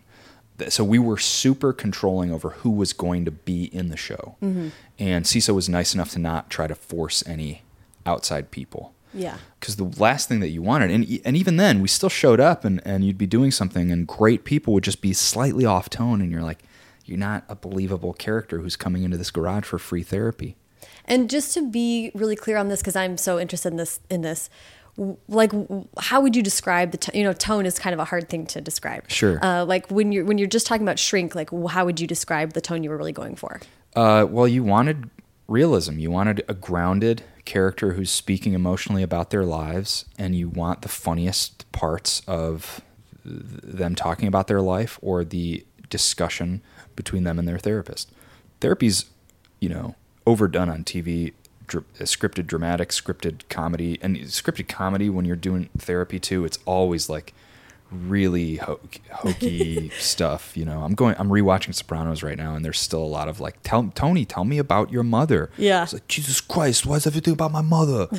So we were super controlling over who was going to be in the show, Mm-hmm. and Seeso was nice enough to not try to force any outside people. Yeah. Because the last thing that you wanted, and and even then, we still showed up, and and you'd be doing something, and great people would just be slightly off tone, and you're like, you're not a believable character who's coming into this garage for free therapy. And just to be really clear on this, because I'm so interested in this, in this, like, how would you describe the, you know, tone is kind of a hard thing to describe. Sure. Uh, like when you're when you're just talking about shrink, like, how would you describe the tone you were really going for? Uh, well, you wanted realism. You wanted a grounded character who's speaking emotionally about their lives, and you want the funniest parts of them talking about their life or the discussion between them and their therapist. Therapy's, you know, overdone on TV. Dr- uh, scripted dramatic, scripted comedy, and scripted comedy. When you're doing therapy too, it's always like really ho- hokey stuff. You know, I'm going, I'm rewatching Sopranos right now, and there's still a lot of like, tell Tony, tell me about your mother. Yeah. it's like Jesus Christ, why is everything about my mother?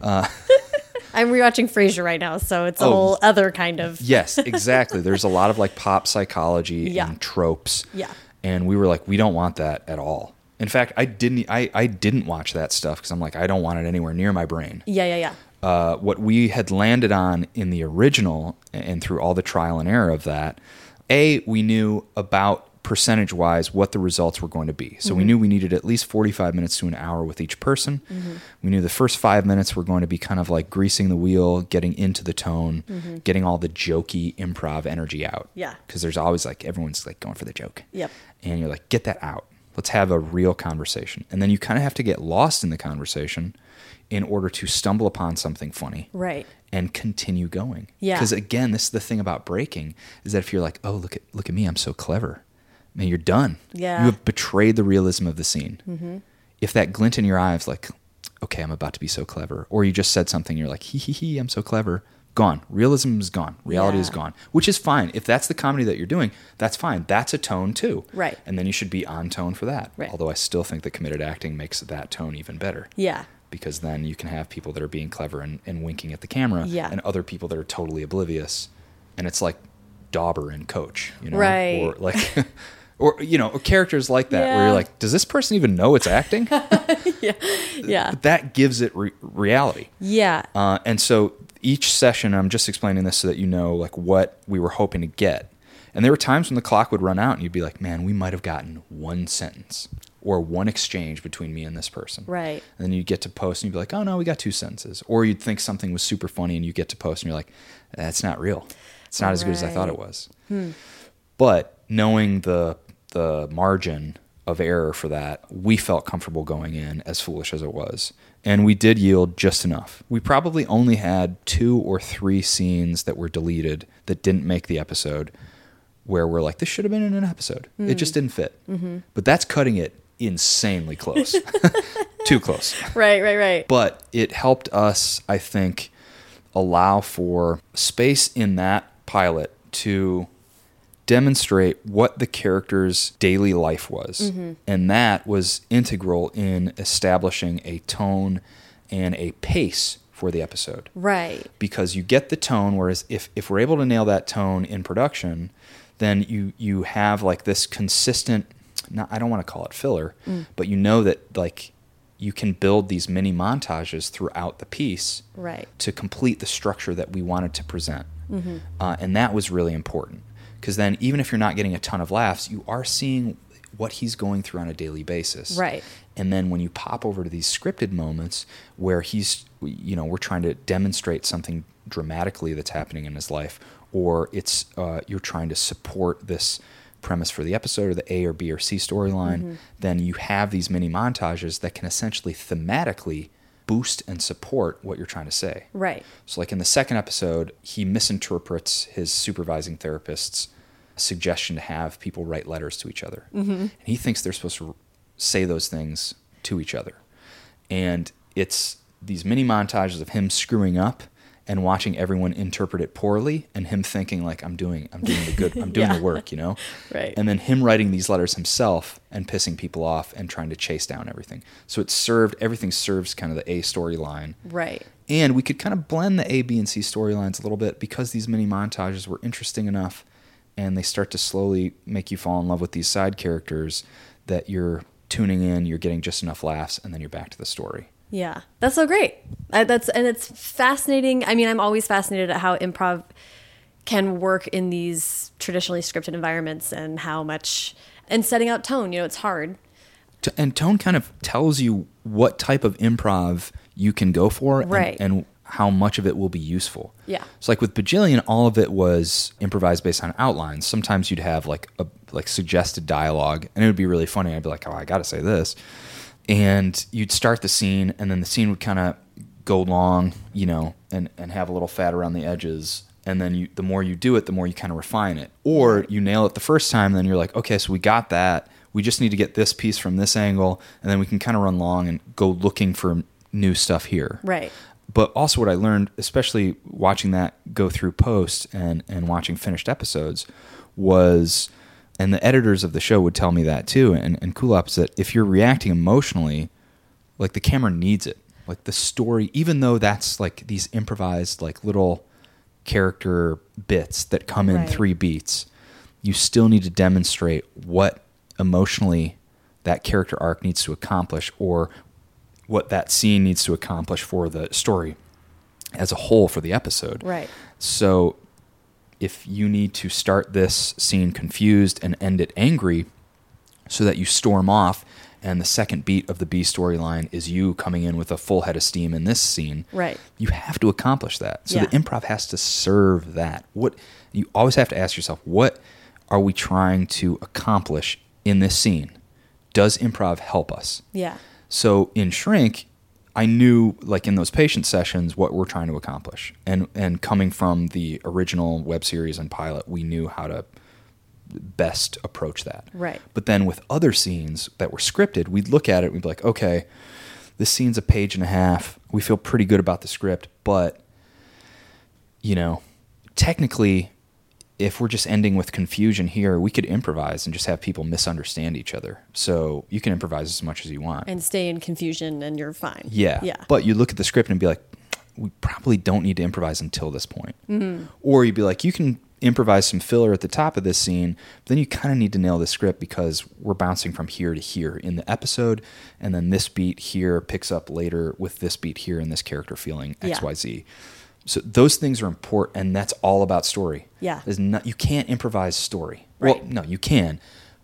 Uh, I'm rewatching Frasier right now, so it's a Oh. whole other kind of. yes, exactly. There's a lot of like pop psychology Yeah. and tropes. Yeah. and we were like, we don't want that at all. In fact, I didn't, I, I didn't watch that stuff because I'm like, I don't want it anywhere near my brain. Yeah, yeah, yeah. Uh, what we had landed on in the original and through all the trial and error of that, A, we knew about percentage wise what the results were going to be. So we mm-hmm. knew we needed at least 45 minutes to an hour with each person. Mm-hmm. We knew the first five minutes were going to be kind of like greasing the wheel, getting into the tone, mm-hmm. getting all the jokey improv energy out. Yeah. Because there's always like, everyone's like going for the joke. Yep. And you're like, get that out. Let's have a real conversation. And then you kind of have to get lost in the conversation in order to stumble upon something funny Right. and continue going. Yeah. Because again, this is the thing about breaking is that if you're like, oh, look at look at me, I'm so clever. man, you're done. Yeah. You have betrayed the realism of the scene. Mm-hmm. If that glint in your eye is like, okay, I'm about to be so clever, or you just said something, you're like, hee hee hee, I'm so clever. Gone. Realism is gone. Reality is gone, which is fine. If that's the comedy that you're doing, that's fine. That's a tone too. Right. And then you should be on tone for that. Right. Although I still think that committed acting makes that tone even better Yeah. Because then you can have people that are being clever and, and winking at the camera Yeah. and other people that are totally oblivious and it's like dauber and coach you know Right. or like or you know or characters like that where you're like does this person even know it's acting Yeah. but that gives it re- reality Yeah. uh, and so each session, I'm just explaining this so that you know like what we were hoping to get. And there were times when the clock would run out, and you'd be like, "Man, we might have gotten one sentence or one exchange between me and this person." Right. And then you'd get to post, and you'd be like, "Oh no, we got two sentences." Or you'd think something was super funny, and you get to post, and you're like, "That's not real. It's not as good as I thought it Right. was." Hmm. But knowing the the margin of error for that, we felt comfortable going in as foolish as it was. And we did yield just enough. We probably only had two or three scenes that were deleted that didn't make the episode where we're like, this should have been in an episode. It just hmm. didn't fit. Mm-hmm. But that's cutting it insanely close. Too close Right. Right. Right. but it helped us i think allow for space in that pilot to demonstrate what the character's daily life was mm-hmm. and that was integral in establishing a tone and a pace for the episode Right. because you get the tone whereas if, if we're able to nail that tone in production then you you have like this consistent not, i don't want to call it filler but you know that like you can build these mini montages throughout the piece Right. to complete the structure that we wanted to present uh, and that was really important because then even if you're not getting a ton of laughs you are seeing what he's going through on a daily basis Right. and then when you pop over to these scripted moments where he's, you know, we're trying to demonstrate something dramatically that's happening in his life, or it's uh, you're trying to support this premise for the episode or the A or B or C storyline, mm-hmm. then you have these mini montages that can essentially thematically boost and support what you're trying to say. Right. So, like in the second episode, he misinterprets his supervising therapist's suggestion to have people write letters to each other. Mm-hmm. And he thinks they're supposed to say those things to each other. And it's these mini montages of him screwing up and watching everyone interpret it poorly and him thinking like I'm doing I'm doing the good I'm doing Yeah. the work, you know? Right. And then him writing these letters himself and pissing people off and trying to chase down everything. So it served everything serves kind of the A storyline Right. and we could kind of blend the A, B, and C storylines a little bit because these mini montages were interesting enough and they start to slowly make you fall in love with these side characters that you're tuning in, you're getting just enough laughs, and then you're back to the story. Yeah, that's so great. I, that's and it's fascinating. I mean, I'm always fascinated at how improv can work in these traditionally scripted environments and how much and setting out tone. You know, it's hard. T- And tone kind of tells you what type of improv you can go for and, Right. and how much of it will be useful. Yeah. So like with Bajillion, all of it was improvised based on outlines. Sometimes you'd have like a like suggested dialogue, and it would be really funny. I'd be like, "Oh, I got to say this," and you'd start the scene, and then the scene would kind of go long, you know, and and have a little fat around the edges. And then you, the more you do it, the more you kind of refine it. Or you nail it the first time, and then you're like, okay, so we got that. We just need to get this piece from this angle, and then we can kind of run long and go looking for new stuff here Right. but also what I learned, especially watching that go through post and and watching finished episodes, was, and the editors of the show would tell me that too, and and Kulop that if you're reacting emotionally, like the camera needs it, like the story, even though that's like these improvised like little character bits that come in Right. three beats, you still need to demonstrate what emotionally that character arc needs to accomplish or what that scene needs to accomplish for the story as a whole for the episode. Right. So if you need to start this scene confused and end it angry so that you storm off and the second beat of the B storyline is you coming in with a full head of steam in this scene. Right. You have to accomplish that. So Yeah. the improv has to serve that. What you always have to ask yourself, what are we trying to accomplish in this scene? Does improv help us? Yeah. So in Shrink, I knew like in those patient sessions what we're trying to accomplish. And and coming from the original web series and pilot, we knew how to best approach that. Right. But then with other scenes that were scripted, we'd look at it, and we'd be like, okay, this scene's a page and a half. We feel pretty good about the script, but you know, technically if we're just ending with confusion here, we could improvise and just have people misunderstand each other. So you can improvise as much as you want. And stay in confusion and you're fine. Yeah. Yeah. But you look at the script and be like, we probably don't need to improvise until this point. Mm-hmm. Or you'd be like, you can improvise some filler at the top of this scene, but then you kind of need to nail the script because we're bouncing from here to here in the episode. And then this beat here picks up later with this beat here and this character feeling Yeah. XYZ. So those things are important, and that's all about story. Yeah. There's not, you can't improvise story. Right. Well, no, you can,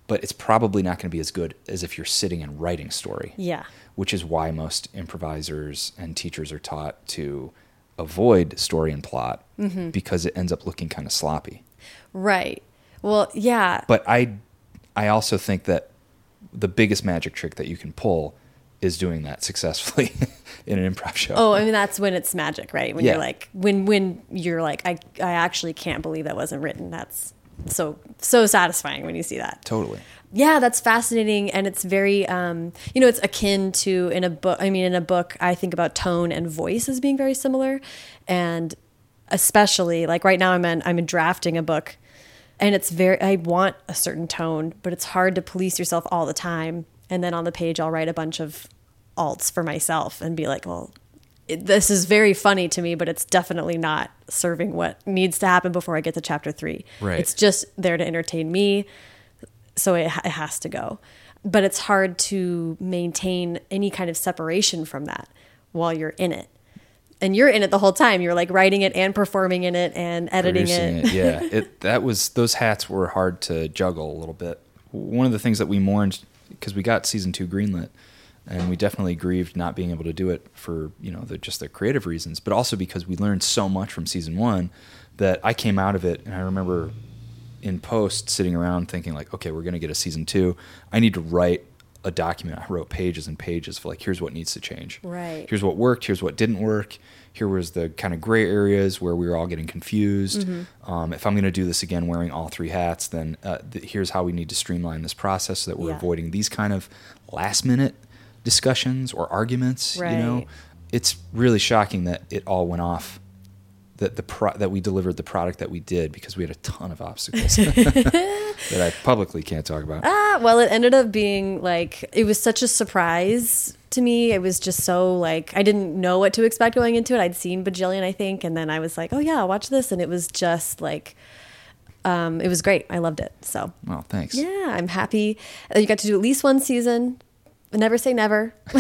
but it's probably not going to be as good as if you're sitting and writing story Yeah. which is why most improvisers and teachers are taught to avoid story and plot Mm-hmm. because it ends up looking kind of sloppy. Right. Well, yeah. But I I also think that the biggest magic trick that you can pull is doing that successfully in an improv show. Oh, I mean that's when it's magic, right? When Yeah. you're like when when you're like I I actually can't believe that wasn't written. That's so so satisfying when you see that. Totally. Yeah, that's fascinating and it's very um you know it's akin to in a book I mean in a book I think about tone and voice as being very similar and especially like right now I'm in I'm in drafting a book and it's very I want a certain tone, but it's hard to police yourself all the time and then on the page I'll write a bunch of alts for myself and be like, well, it, this is very funny to me, but it's definitely not serving what needs to happen before I get to chapter three. Right. It's just there to entertain me, so it, it has to go. But it's hard to maintain any kind of separation from that while you're in it. And you're in it the whole time. You're like writing it and performing in it and editing it. it. Yeah. It that was those hats were hard to juggle a little bit. One of the things that we mourned because we got season 2 greenlit and we definitely grieved not being able to do it for, you know, the just the creative reasons, but also because we learned so much from season 1 that I came out of it and I remember in post sitting around thinking like, okay, we're going to get a season 2. I need to write a document. I wrote pages and pages for like here's what needs to change. Right. Here's what worked, here's what didn't work. Here was the kind of gray areas where we were all getting confused. Mm-hmm. Um, if I'm going to do this again wearing all three hats, then uh, th- here's how we need to streamline this process so that we're Yeah. avoiding these kind of last minute discussions or arguments. You know, it's really shocking that it all went off. That the pro- that we delivered the product that we did because we had a ton of obstacles that I publicly can't talk about. Ah, well, it ended up being like it was such a surprise to me. It was just so like I didn't know what to expect going into it. I'd seen Bajillion, I think, and then I was like, oh yeah, watch this, and it was just like, um, it was great. I loved it. So Well, thanks. yeah, I'm happy that you got to do at least one season. Never say never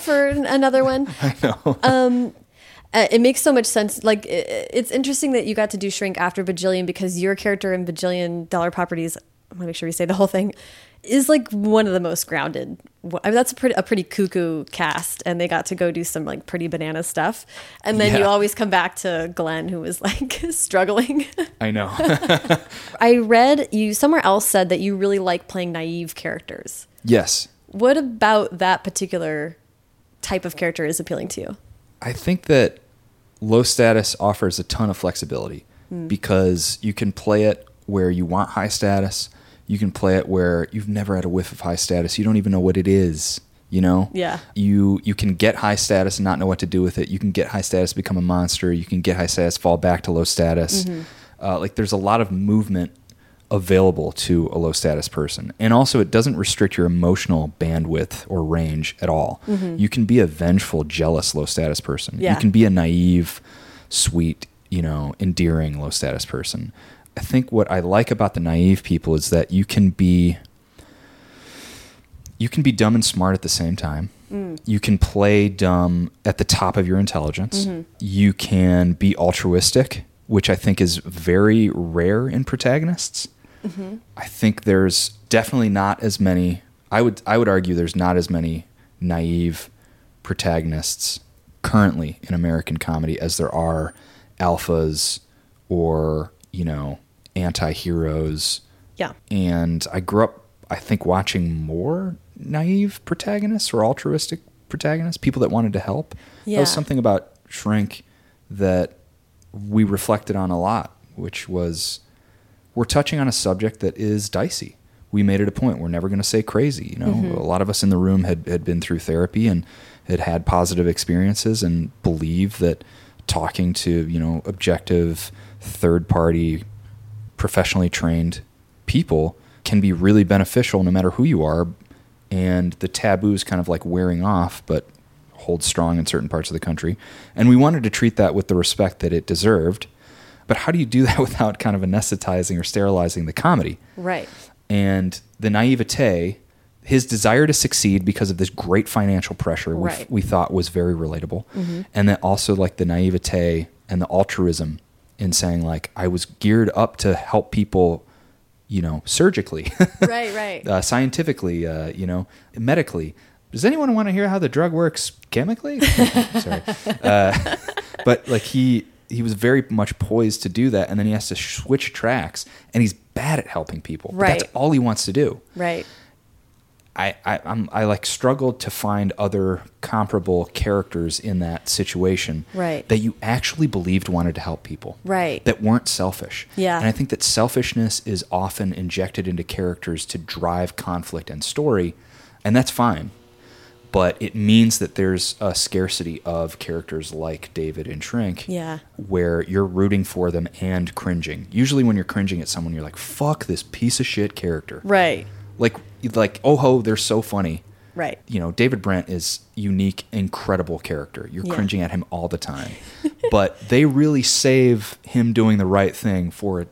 for another one. I know. Uh, it makes so much sense. Like i i- it's interesting that you got to do Shrink after Bajillion because your character in Bajillion Dollar Properties. I'm gonna make sure we say the whole thing. Is like one of the most grounded. I mean, that's a pretty a pretty cuckoo cast, and they got to go do some like pretty banana stuff. And then you always come back to Glenn, who was like struggling. I know. I read you somewhere else said that you really like playing naive characters. yes. What about that particular type of character is appealing to you? I think that low status offers a ton of flexibility hmm. because you can play it where you want high status. You can play it where you've never had a whiff of high status. You don't even know what it is. You know. Yeah. You you can get high status and not know what to do with it. You can get high status, become a monster. You can get high status, fall back to low status. Uh, like there's a lot of movement available to a low status person. And also, it doesn't restrict your emotional bandwidth or range at all. You can be a vengeful, jealous low status person. Yeah. You can be a naive, sweet, you know, endearing low status person. I think what I like about the naive people is that you can be you can be dumb and smart at the same time. Mm. You can play dumb at the top of your intelligence. Mm-hmm. You can be altruistic, which I think is very rare in protagonists. Mm-hmm. I think there's definitely not as many. I would I would argue there's not as many naive protagonists currently in American comedy as there are alphas or you know anti-heroes Yeah. and I grew up, I think, watching more naive protagonists or altruistic protagonists, people that wanted to help. Yeah. That was something about Shrink that we reflected on a lot, which was we're touching on a subject that is dicey. We made it a point. We're never going to say crazy. You know, Mm-hmm. a lot of us in the room had, had been through therapy and had had positive experiences and believe that talking to, you know, objective, third party, professionally trained people can be really beneficial no matter who you are. And the taboo is kind of like wearing off, but holds strong in certain parts of the country. And we wanted to treat that with the respect that it deserved. But how do you do that without kind of anesthetizing or sterilizing the comedy? Right. And the naivete, his desire to succeed because of this great financial pressure, we, Right. we thought was very relatable. And then also like the naivete and the altruism in saying like I was geared up to help people, you know, surgically, Right, right. uh, scientifically, uh, you know, medically. Does anyone want to hear how the drug works chemically? Sorry, uh, but like he he was very much poised to do that, and then he has to switch tracks, and he's bad at helping people. But that's all he wants to do. right. I, I I'm I like struggled to find other comparable characters in that situation Right. that you actually believed wanted to help people Right. that weren't selfish Yeah. and I think that selfishness is often injected into characters to drive conflict and story and that's fine but it means that there's a scarcity of characters like David and Shrink Yeah. where you're rooting for them and cringing usually when you're cringing at someone you're like fuck this piece of shit character Right. like like oh ho they're so funny Right. you know david brent is unique incredible character you're Yeah. cringing at him all the time but they really save him doing the right thing for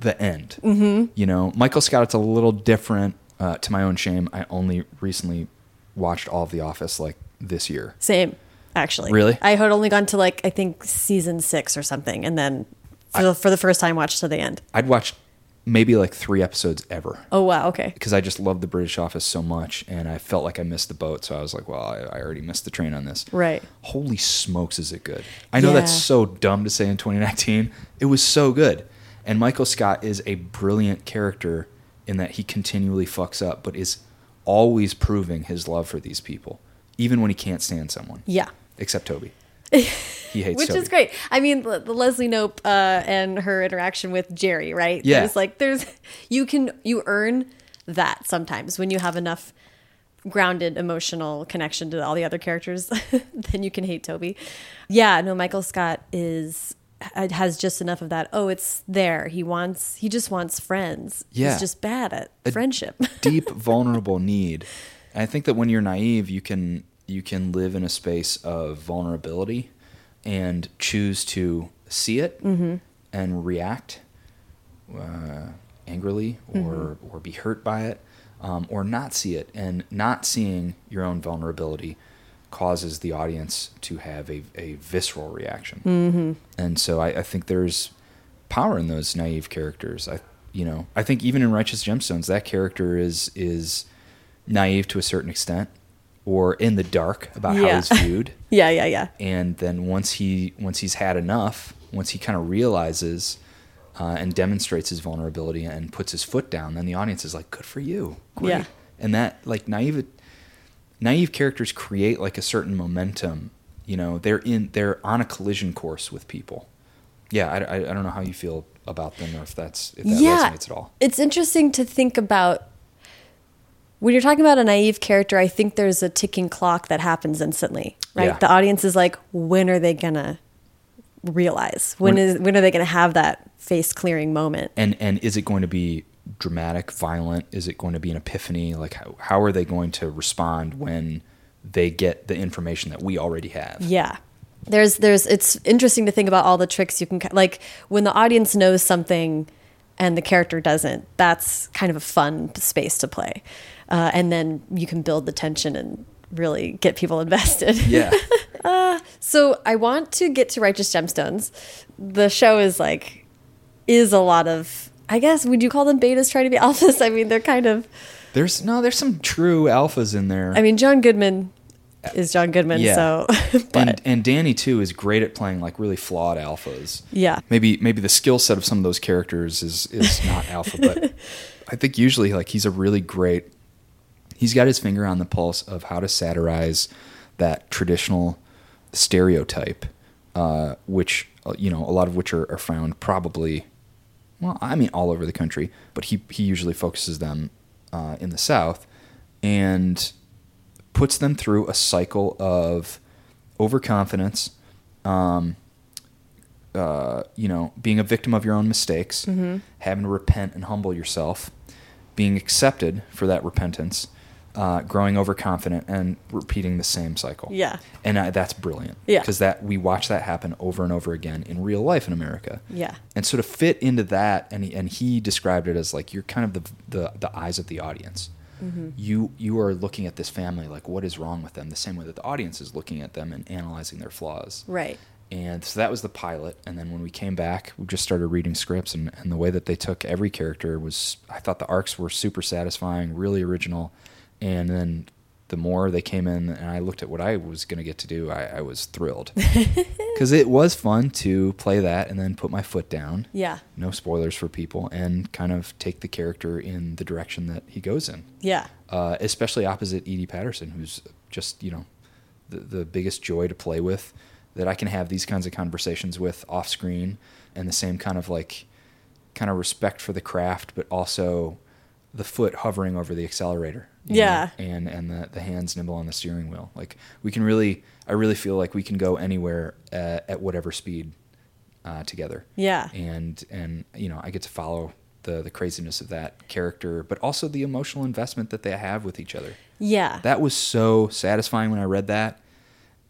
the end mm-hmm. you know michael scott it's a little different uh, to my own shame i only recently watched all of the office like this year Same, actually. Really? I had only gone to like I think season six or something, and then for, the, for the first time watched to the end. i'd watched maybe like three episodes ever Oh wow, okay. because I just love the British Office so much, and I felt like I missed the boat. So I was like, well, I, I already missed the train on this. Right. Holy smokes, is it good? I know that's so dumb to say in 2019. It was so good. And Michael Scott is a brilliant character in that he continually fucks up, but is always proving his love for these people, even when he can't stand someone. Yeah. Except Toby. He hates Which Toby. is great. I mean, the, the Leslie Knope uh, and her interaction with Jerry, right? Yeah. There's like, there's, you can, you earn that sometimes when you have enough grounded emotional connection to all the other characters, then you can hate Toby. Yeah, no, Michael Scott is, has just enough of that. Oh, it's there. He wants, he just wants friends. Yeah. He's just bad at friendship. deep vulnerable need and i think that when you're naive you can you can live in a space of vulnerability and choose to see it and react uh, angrily or or be hurt by it um, or not see it. And not seeing your own vulnerability causes the audience to have a, a visceral reaction. Mm-hmm. and so I, I think there's power in those naive characters. I you know i think even in righteous gemstones that character is is naive to a certain extent or in the dark about how he's viewed. Yeah, yeah, yeah. and then once he once he's had enough once he kind of realizes uh, and demonstrates his vulnerability and puts his foot down then the audience is like good for you. Great. Yeah. and that like naive naive characters create like a certain momentum you know? They're in they're on a collision course with people. Yeah i, I, I don't know how you feel about them or if that's if that yeah, resonates at all. It's interesting to think about when you're talking about a naive character. I think there's a ticking clock that happens instantly, right? Yeah. The audience is like, when are they gonna realize? When When- is when are they gonna have that face clearing moment? and and is it going to be dramatic violent is it going to be an epiphany like how, how are they going to respond when they get the information that we already have Yeah. There's there's it's interesting to think about all the tricks you can like when the audience knows something and the character doesn't. That's kind of a fun space to play. Uh, and then you can build the tension and really get people invested. yeah So I want to get to Righteous Gemstones. The show is like is a lot of I guess would you call them betas trying to be alphas? I mean they're kind of there's no there's some true alphas in there I mean John Goodman is John Goodman, Yeah. so and and danny too is great at playing like really flawed alphas yeah. maybe maybe the skill set of some of those characters is is not alpha but i think usually like he's a really great he's got his finger on the pulse of how to satirize that traditional stereotype uh, which uh, you know a lot of which are, are found probably well, I mean all over the country, but he he usually focuses them uh, in the South, and puts them through a cycle of overconfidence, um, uh, you know, being a victim of your own mistakes, Mm-hmm. having to repent and humble yourself, being accepted for that repentance, uh, growing overconfident, and repeating the same cycle. Yeah. and uh, that's brilliant. Yeah. because that we watch that happen over and over again in real life in America. Yeah. and sort of fit into that, and he, and he described it as like you're kind of the the, the eyes of the audience. Mm-hmm. You you are looking at this family like what is wrong with them, the same way that the audience is looking at them and analyzing their flaws. Right. And so that was the pilot. And then when we came back, we just started reading scripts, and, and the way that they took every character was, I thought the arcs were super satisfying, really original. And then the more they came in, and I looked at what I was going to get to do, I, I was thrilled. Because it was fun to play that and then put my foot down. Yeah. No spoilers for people, and kind of take the character in the direction that he goes in Yeah. uh, especially opposite Edi Patterson, who's just you know the the biggest joy to play with. That I can have these kinds of conversations with off screen, and the same kind of like kind of respect for the craft, but also the foot hovering over the accelerator. Yeah. know, and and the the hands nimble on the steering wheel. Like we can really, I really feel like we can go anywhere uh, at whatever speed uh, together Yeah. and and you know I get to follow the the craziness of that character, but also the emotional investment that they have with each other. Yeah. That was so satisfying when I read that,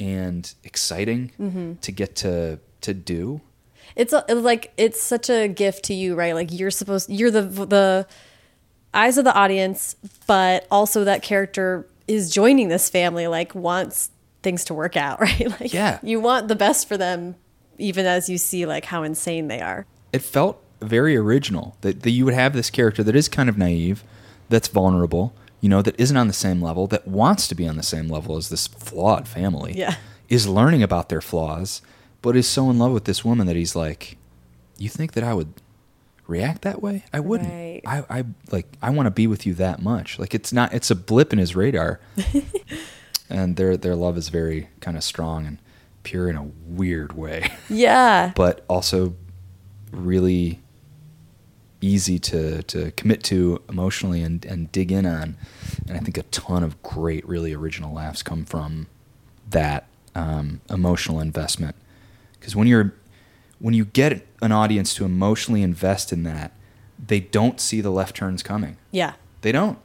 and exciting Mm-hmm. to get to to do. it's a, it's like it's such a gift to you, right? Like you're supposed you're the the eyes of the audience, but also that character is joining this family like wants things to work out, right? Like Yeah. you want the best for them even as you see like how insane they are. It felt very original that, that you would have this character that is kind of naive, that's vulnerable, you know, that isn't on the same level, that wants to be on the same level as this flawed family. Yeah. Is learning about their flaws, but is so in love with this woman that he's like, You think that I would react that way? I wouldn't. Right. I, I like I want to be with you that much. Like it's not it's a blip in his radar. and their their love is very kind of strong and pure in a weird way. Yeah. but also really easy to, to commit to emotionally and, and dig in on. And I think a ton of great, really original laughs come from that um, emotional investment. Because when you're when you get an audience to emotionally invest in that, they don't see the left turns coming. yeah. They don't.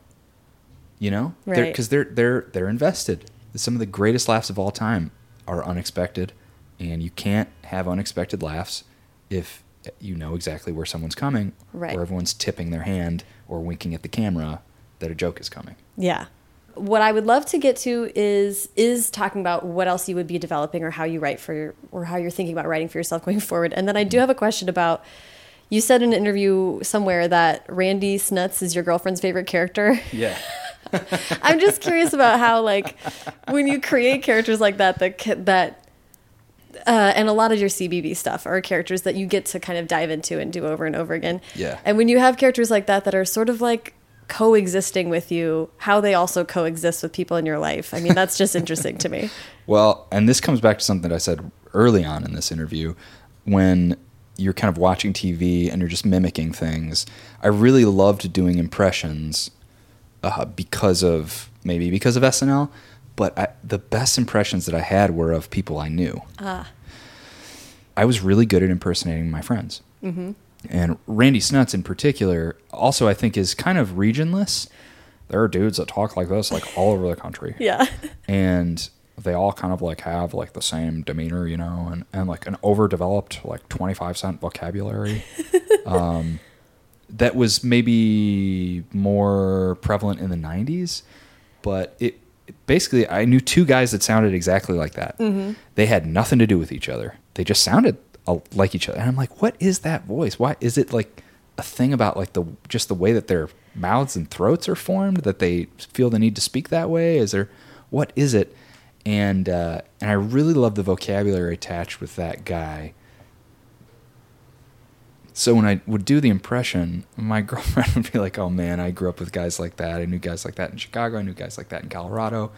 You know, Right. Because they're, they're they're invested. Some of the greatest laughs of all time are unexpected, and you can't have unexpected laughs if you know exactly where someone's coming, Right. or everyone's tipping their hand or winking at the camera that a joke is coming. Yeah. What I would love to get to is is talking about what else you would be developing or how you write for your, or how you're thinking about writing for yourself going forward. And then I do have a question about you said in an interview somewhere that Randy Snuts is your girlfriend's favorite character. Yeah. I'm just curious about how like when you create characters like that that that uh, and a lot of your CBB stuff are characters that you get to kind of dive into and do over and over again. Yeah. And when you have characters like that that are sort of like coexisting with you, how they also coexist with people in your life. I mean, that's just interesting to me. Well, and this comes back to something that I said early on in this interview when you're kind of watching TV and you're just mimicking things. I really loved doing impressions uh, because of maybe because of SNL, but I, the best impressions that I had were of people I knew. Ah. I was really good at impersonating my friends. Mm-hmm. And Randy Snuts in particular, also I think is kind of regionless. There are dudes that talk like this like all over the country Yeah. and they all kind of like have like the same demeanor, you know, and, and like an overdeveloped like 25 cent vocabulary. um, that was maybe more prevalent in the 90s, but it basically, I knew two guys that sounded exactly like that. They had nothing to do with each other. They just sounded like each other. And I'm like, what is that voice? Why is it like a thing about like the just the way that their mouths and throats are formed that they feel the need to speak that way? Is there what is it? And uh, and I really love the vocabulary attached with that guy. So when I would do the impression, my girlfriend would be like, "Oh man, I grew up with guys like that. I knew guys like that in Chicago. I knew guys like that in Colorado."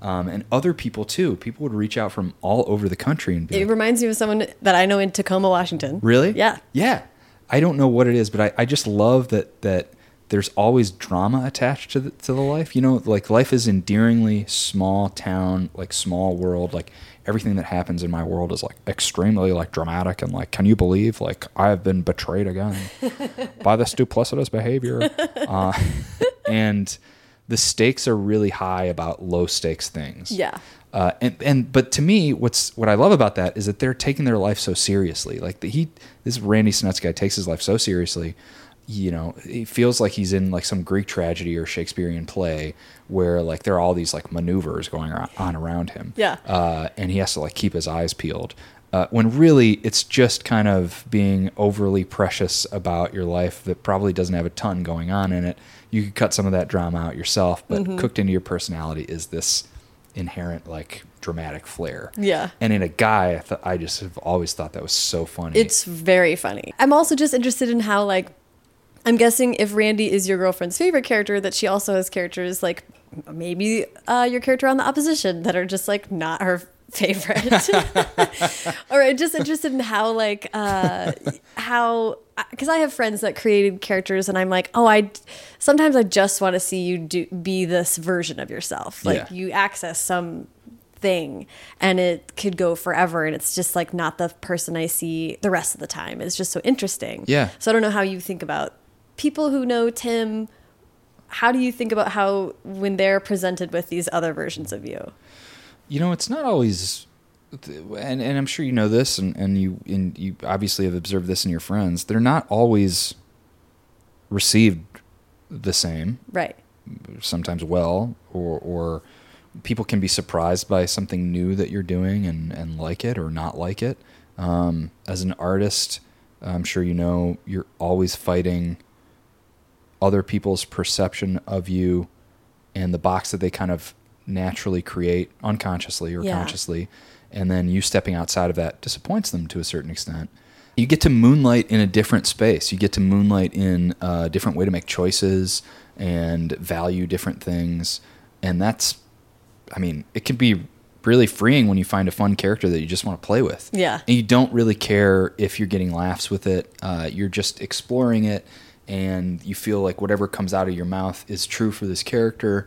Um, and other people too. People would reach out from all over the country and be It like, reminds me of someone that I know in Tacoma, Washington. Really? Yeah. Yeah. I don't know what it is, but I, I just love that that there's always drama attached to the, to the life. You know, like life is endearingly small town, like small world. Like everything that happens in my world is like extremely like dramatic and like, can you believe like I have been betrayed again by this duplicitous behavior? Uh, and the stakes are really high about low stakes things. Yeah. Uh, and and but to me, what's what I love about that is that they're taking their life so seriously. Like the, he, this Randy Snuts guy takes his life so seriously. You know, it feels like he's in like some Greek tragedy or Shakespearean play where like there are all these like maneuvers going on around him. Yeah. Uh, and he has to like keep his eyes peeled. Uh, when really it's just kind of being overly precious about your life that probably doesn't have a ton going on in it. You could cut some of that drama out yourself, but Mm-hmm. cooked into your personality is this inherent like dramatic flair. Yeah. And in a guy, I, th- I just have always thought that was so funny. It's very funny. I'm also just interested in how, like, I'm guessing if Randy is your girlfriend's favorite character, that she also has characters like maybe uh, your character on the opposition that are just like not her favorite. or I'm just interested in how, like, uh, how because I have friends that created characters, and I'm like, oh, I sometimes I just want to see you do be this version of yourself, like Yeah. you access some thing and it could go forever and it's just like not the person I see the rest of the time. It's just so interesting. Yeah. So I don't know how you think about people who know Tim. How do you think about how when they're presented with these other versions of you? You know, it's not always, and and I'm sure you know this, and and you and you obviously have observed this in your friends. They're not always received the same. Right. Sometimes well, or or people can be surprised by something new that you're doing and and like it or not like it. Um, as an artist, I'm sure you know you're always fighting other people's perception of you and the box that they kind of naturally create unconsciously or Yeah. consciously and then you stepping outside of that disappoints them to a certain extent you get to moonlight in a different space you get to moonlight in a different way to make choices and value different things and that's i mean it can be really freeing when you find a fun character that you just want to play with Yeah. and you don't really care if you're getting laughs with it. Uh, you're just exploring it, and you feel like whatever comes out of your mouth is true for this character,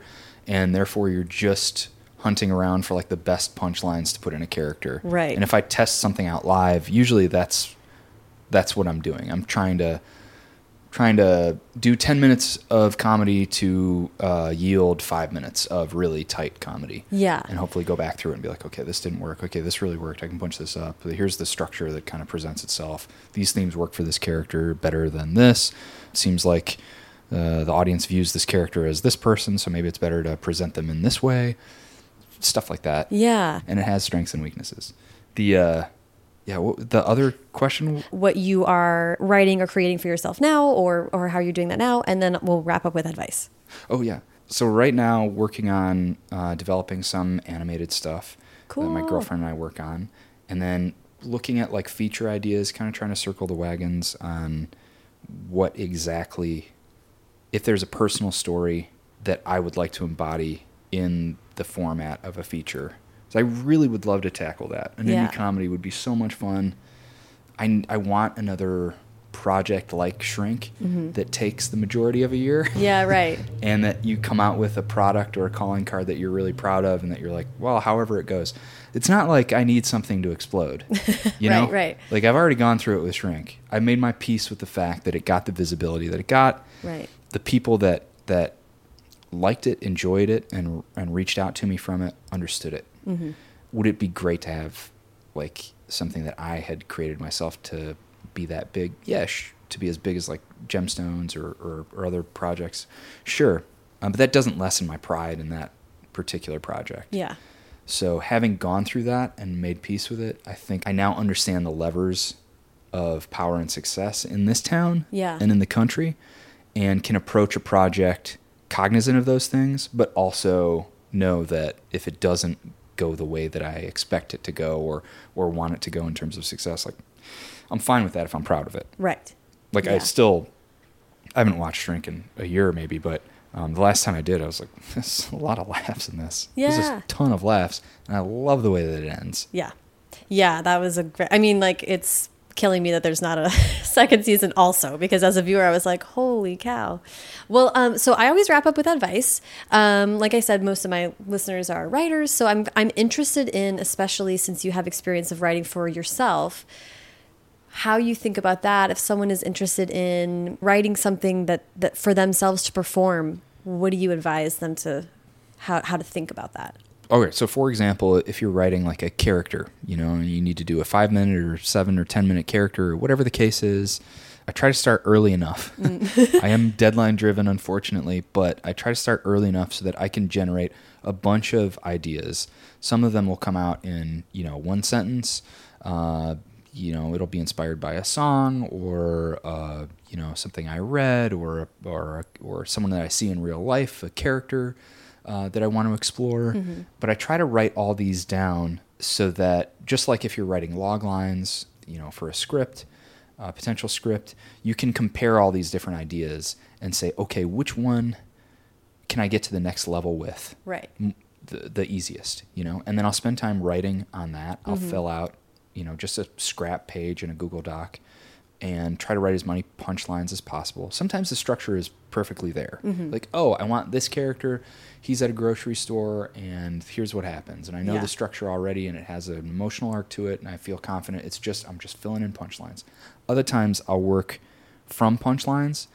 and therefore you're just hunting around for like the best punchlines to put in a character. Right. And if I test something out live, usually that's that's what I'm doing. I'm trying to trying to do 10 minutes of comedy to uh, yield five minutes of really tight comedy Yeah. and hopefully go back through it and be like, okay, this didn't work. Okay, this really worked. I can punch this up. Here's the structure that kind of presents itself. These themes work for this character better than this. It seems like uh, the audience views this character as this person, so maybe it's better to present them in this way. Stuff like that. Yeah. And it has strengths and weaknesses. The uh, yeah, what, the other question. What you are writing or creating for yourself now or or how you're doing that now and then we'll wrap up with advice. Oh yeah. So right now, working on uh, developing some animated stuff that my girlfriend and I work on, and then looking at like feature ideas, kind of trying to circle the wagons on what exactly, if there's a personal story that I would like to embody in the format of a feature. So I really would love to tackle that. An Yeah. indie comedy would be so much fun. I, I want another project like Shrink mm-hmm. that takes the majority of a year Yeah, right. and that you come out with a product or a calling card that you're really proud of and that you're like, well, however it goes. It's not like I need something to explode. You know? Right, right. Like I've already gone through it with Shrink. I made my peace with the fact that it got the visibility that it got. Right. The people that that liked it, enjoyed it, and and reached out to me from it, understood it. Mm-hmm. Would it be great to have like something that I had created myself to be that big? Yeah, to be as big as like Gemstones or or, or other projects. Sure, um, but that doesn't lessen my pride in that particular project. Yeah. So having gone through that and made peace with it, I think I now understand the levers of power and success in this town Yeah. and in the country and can approach a project cognizant of those things, but also know that if it doesn't go the way that I expect it to go or or want it to go in terms of success, like I'm fine with that if I'm proud of it. Right. Like I still I haven't watched Shrink in a year maybe, but um, the last time I did, I was like, "There's a lot of laughs in this. There's a ton of laughs, and I love the way that it ends. Yeah. Yeah, that was a great I mean like it's killing me that there's not a second season also because as a viewer I was like, holy cow. Well, um, so I always wrap up with advice. Um, like I said, most of my listeners are writers, so I'm I'm interested in, especially since you have experience of writing for yourself, how you think about that. If someone is interested in writing something that that for themselves to perform, what do you advise them to how how to think about that? Okay, so for example, if you're writing like a character, you know, and you need to do a five minute or seven or ten minute character, or whatever the case is, I try to start early enough. I am deadline driven, unfortunately, but I try to start early enough so that I can generate a bunch of ideas. Some of them will come out in you know one sentence. Uh, you know, it'll be inspired by a song or uh, you know something I read or or or someone that I see in real life, a character uh, that I want to explore. Mm-hmm. But I try to write all these down so that just like if you're writing log lines, you know, for a script, uh, potential script, you can compare all these different ideas and say, okay, which one can I get to the next level with? Right. The, the easiest, you know, and then I'll spend time writing on that. I'll mm-hmm. fill out, you know, just a scrap page in a Google Doc and try to write as many punchlines as possible. Sometimes the structure is perfectly there. Mm-hmm. Like, oh, I want this character. He's at a grocery store, and here's what happens. And I know yeah. the structure already, and it has an emotional arc to it, and I feel confident. It's just I'm just filling in punchlines. Other times I'll work from punchlines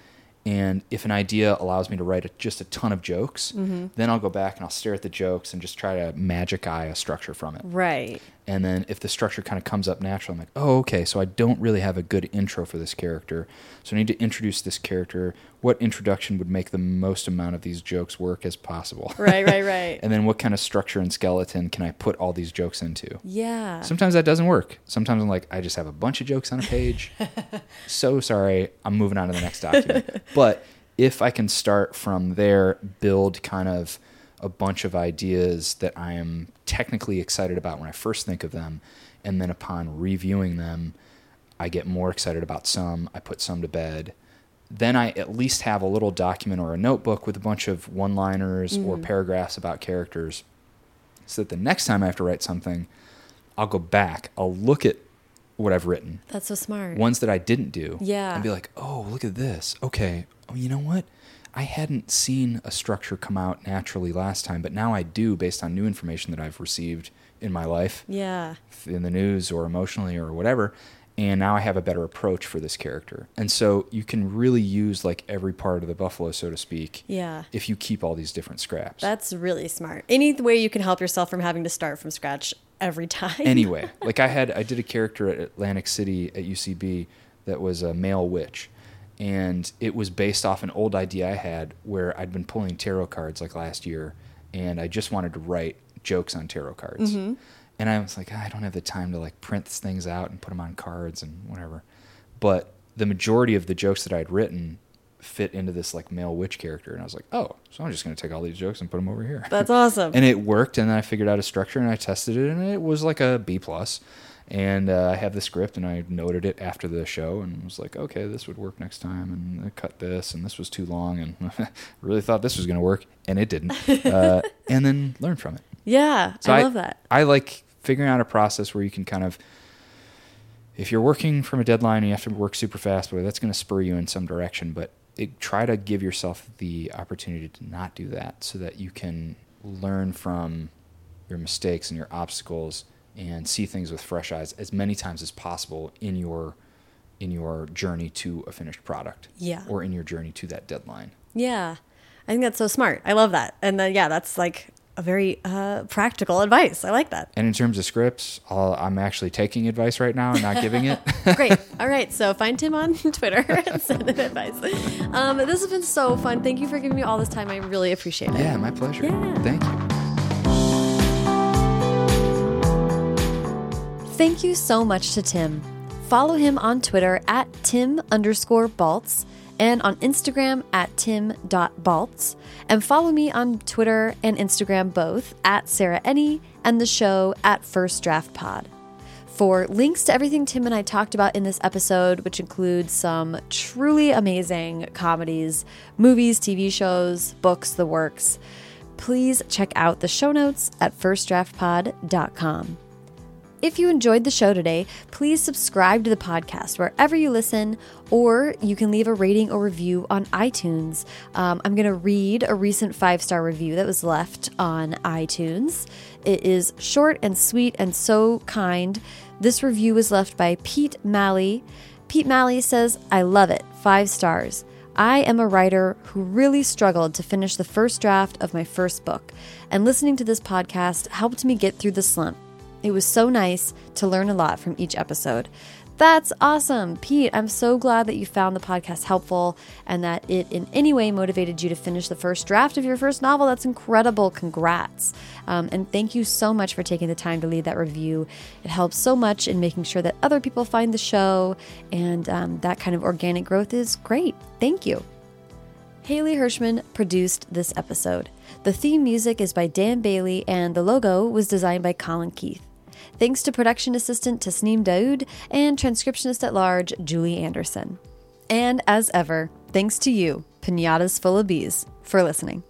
and if an idea allows me to write a, just a ton of jokes, mm-hmm. then I'll go back and I'll stare at the jokes and just try to magic eye a structure from it. Right. And then if the structure kind of comes up naturally, I'm like, oh, okay, so I don't really have a good intro for this character. So I need to introduce this character. What introduction would make the most amount of these jokes work as possible? Right, right, right. and then what kind of structure and skeleton can I put all these jokes into? Yeah. Sometimes that doesn't work. Sometimes I'm like, I just have a bunch of jokes on a page. so sorry, I'm moving on to the next document. but if I can start from there, build kind of a bunch of ideas that I am technically excited about when I first think of them, and then upon reviewing them, I get more excited about some. I put some to bed. Then I at least have a little document or a notebook with a bunch of one liners mm-hmm. or paragraphs about characters so that the next time I have to write something, I'll go back, I'll look at what I've written. That's so smart. Ones that I didn't do. Yeah. And be like, oh, look at this. Okay. Oh, you know what? I hadn't seen a structure come out naturally last time, but now I do based on new information that I've received in my life. Yeah. In the news or emotionally or whatever. And now I have a better approach for this character. And so you can really use like every part of the buffalo, so to speak. Yeah. If you keep all these different scraps. That's really smart. Any way you can help yourself from having to start from scratch every time. anyway, like I had, I did a character at Atlantic City at UCB that was a male witch and it was based off an old idea I had where I'd been pulling tarot cards like last year, and I just wanted to write jokes on tarot cards. Mm-hmm. And I was like, I don't have the time to like print things out and put them on cards and whatever. But the majority of the jokes that I'd written fit into this like male witch character, and I was like, oh, so I'm just gonna take all these jokes and put them over here. That's awesome. and it worked, and then I figured out a structure and I tested it, and it was like a B plus. And uh, I have the script, and I noted it after the show, and was like, okay, this would work next time, and I cut this, and this was too long, and really thought this was going to work, and it didn't. Uh, and then learn from it. Yeah, so I, I love that. I like figuring out a process where you can kind of, if you're working from a deadline and you have to work super fast, well, that's going to spur you in some direction. But it, try to give yourself the opportunity to not do that, so that you can learn from your mistakes and your obstacles and see things with fresh eyes as many times as possible in your in your journey to a finished product. Yeah. Or in your journey to that deadline. Yeah. I think that's so smart. I love that. And then yeah, that's like a very uh, practical advice. I like that. And in terms of scripts, i am actually taking advice right now and not giving it. Great. All right. So find Tim on Twitter and send him advice. Um, this has been so fun. Thank you for giving me all this time. I really appreciate it. Yeah, my pleasure. Yeah. Thank you. Thank you so much to Tim. Follow him on Twitter at Tim underscore Baltz and on Instagram at tim.baltz. And follow me on Twitter and Instagram both at Sarah Enni and the show at First Draft Pod. For links to everything Tim and I talked about in this episode, which includes some truly amazing comedies, movies, TV shows, books, the works, please check out the show notes at firstdraftpod.com. if you enjoyed the show today, please subscribe to the podcast wherever you listen, or you can leave a rating or review on iTunes. Um, I'm going to read a recent five star review that was left on iTunes. It is short and sweet and so kind. This review was left by Pete Malley. Pete Malley says, I love it. Five stars. I am a writer who really struggled to finish the first draft of my first book, and listening to this podcast helped me get through the slump. It was so nice to learn a lot from each episode. That's awesome. Pete, I'm so glad that you found the podcast helpful and that it in any way motivated you to finish the first draft of your first novel. That's incredible. Congrats. Um, and thank you so much for taking the time to leave that review. It helps so much in making sure that other people find the show, and um, that kind of organic growth is great. Thank you. Haley Hirschman produced this episode. The theme music is by Dan Bailey, and the logo was designed by Colin Keith. Thanks to production assistant Tasneem Daoud and transcriptionist at large Julie Anderson. And as ever, thanks to you, Pinatas Full of Bees, for listening.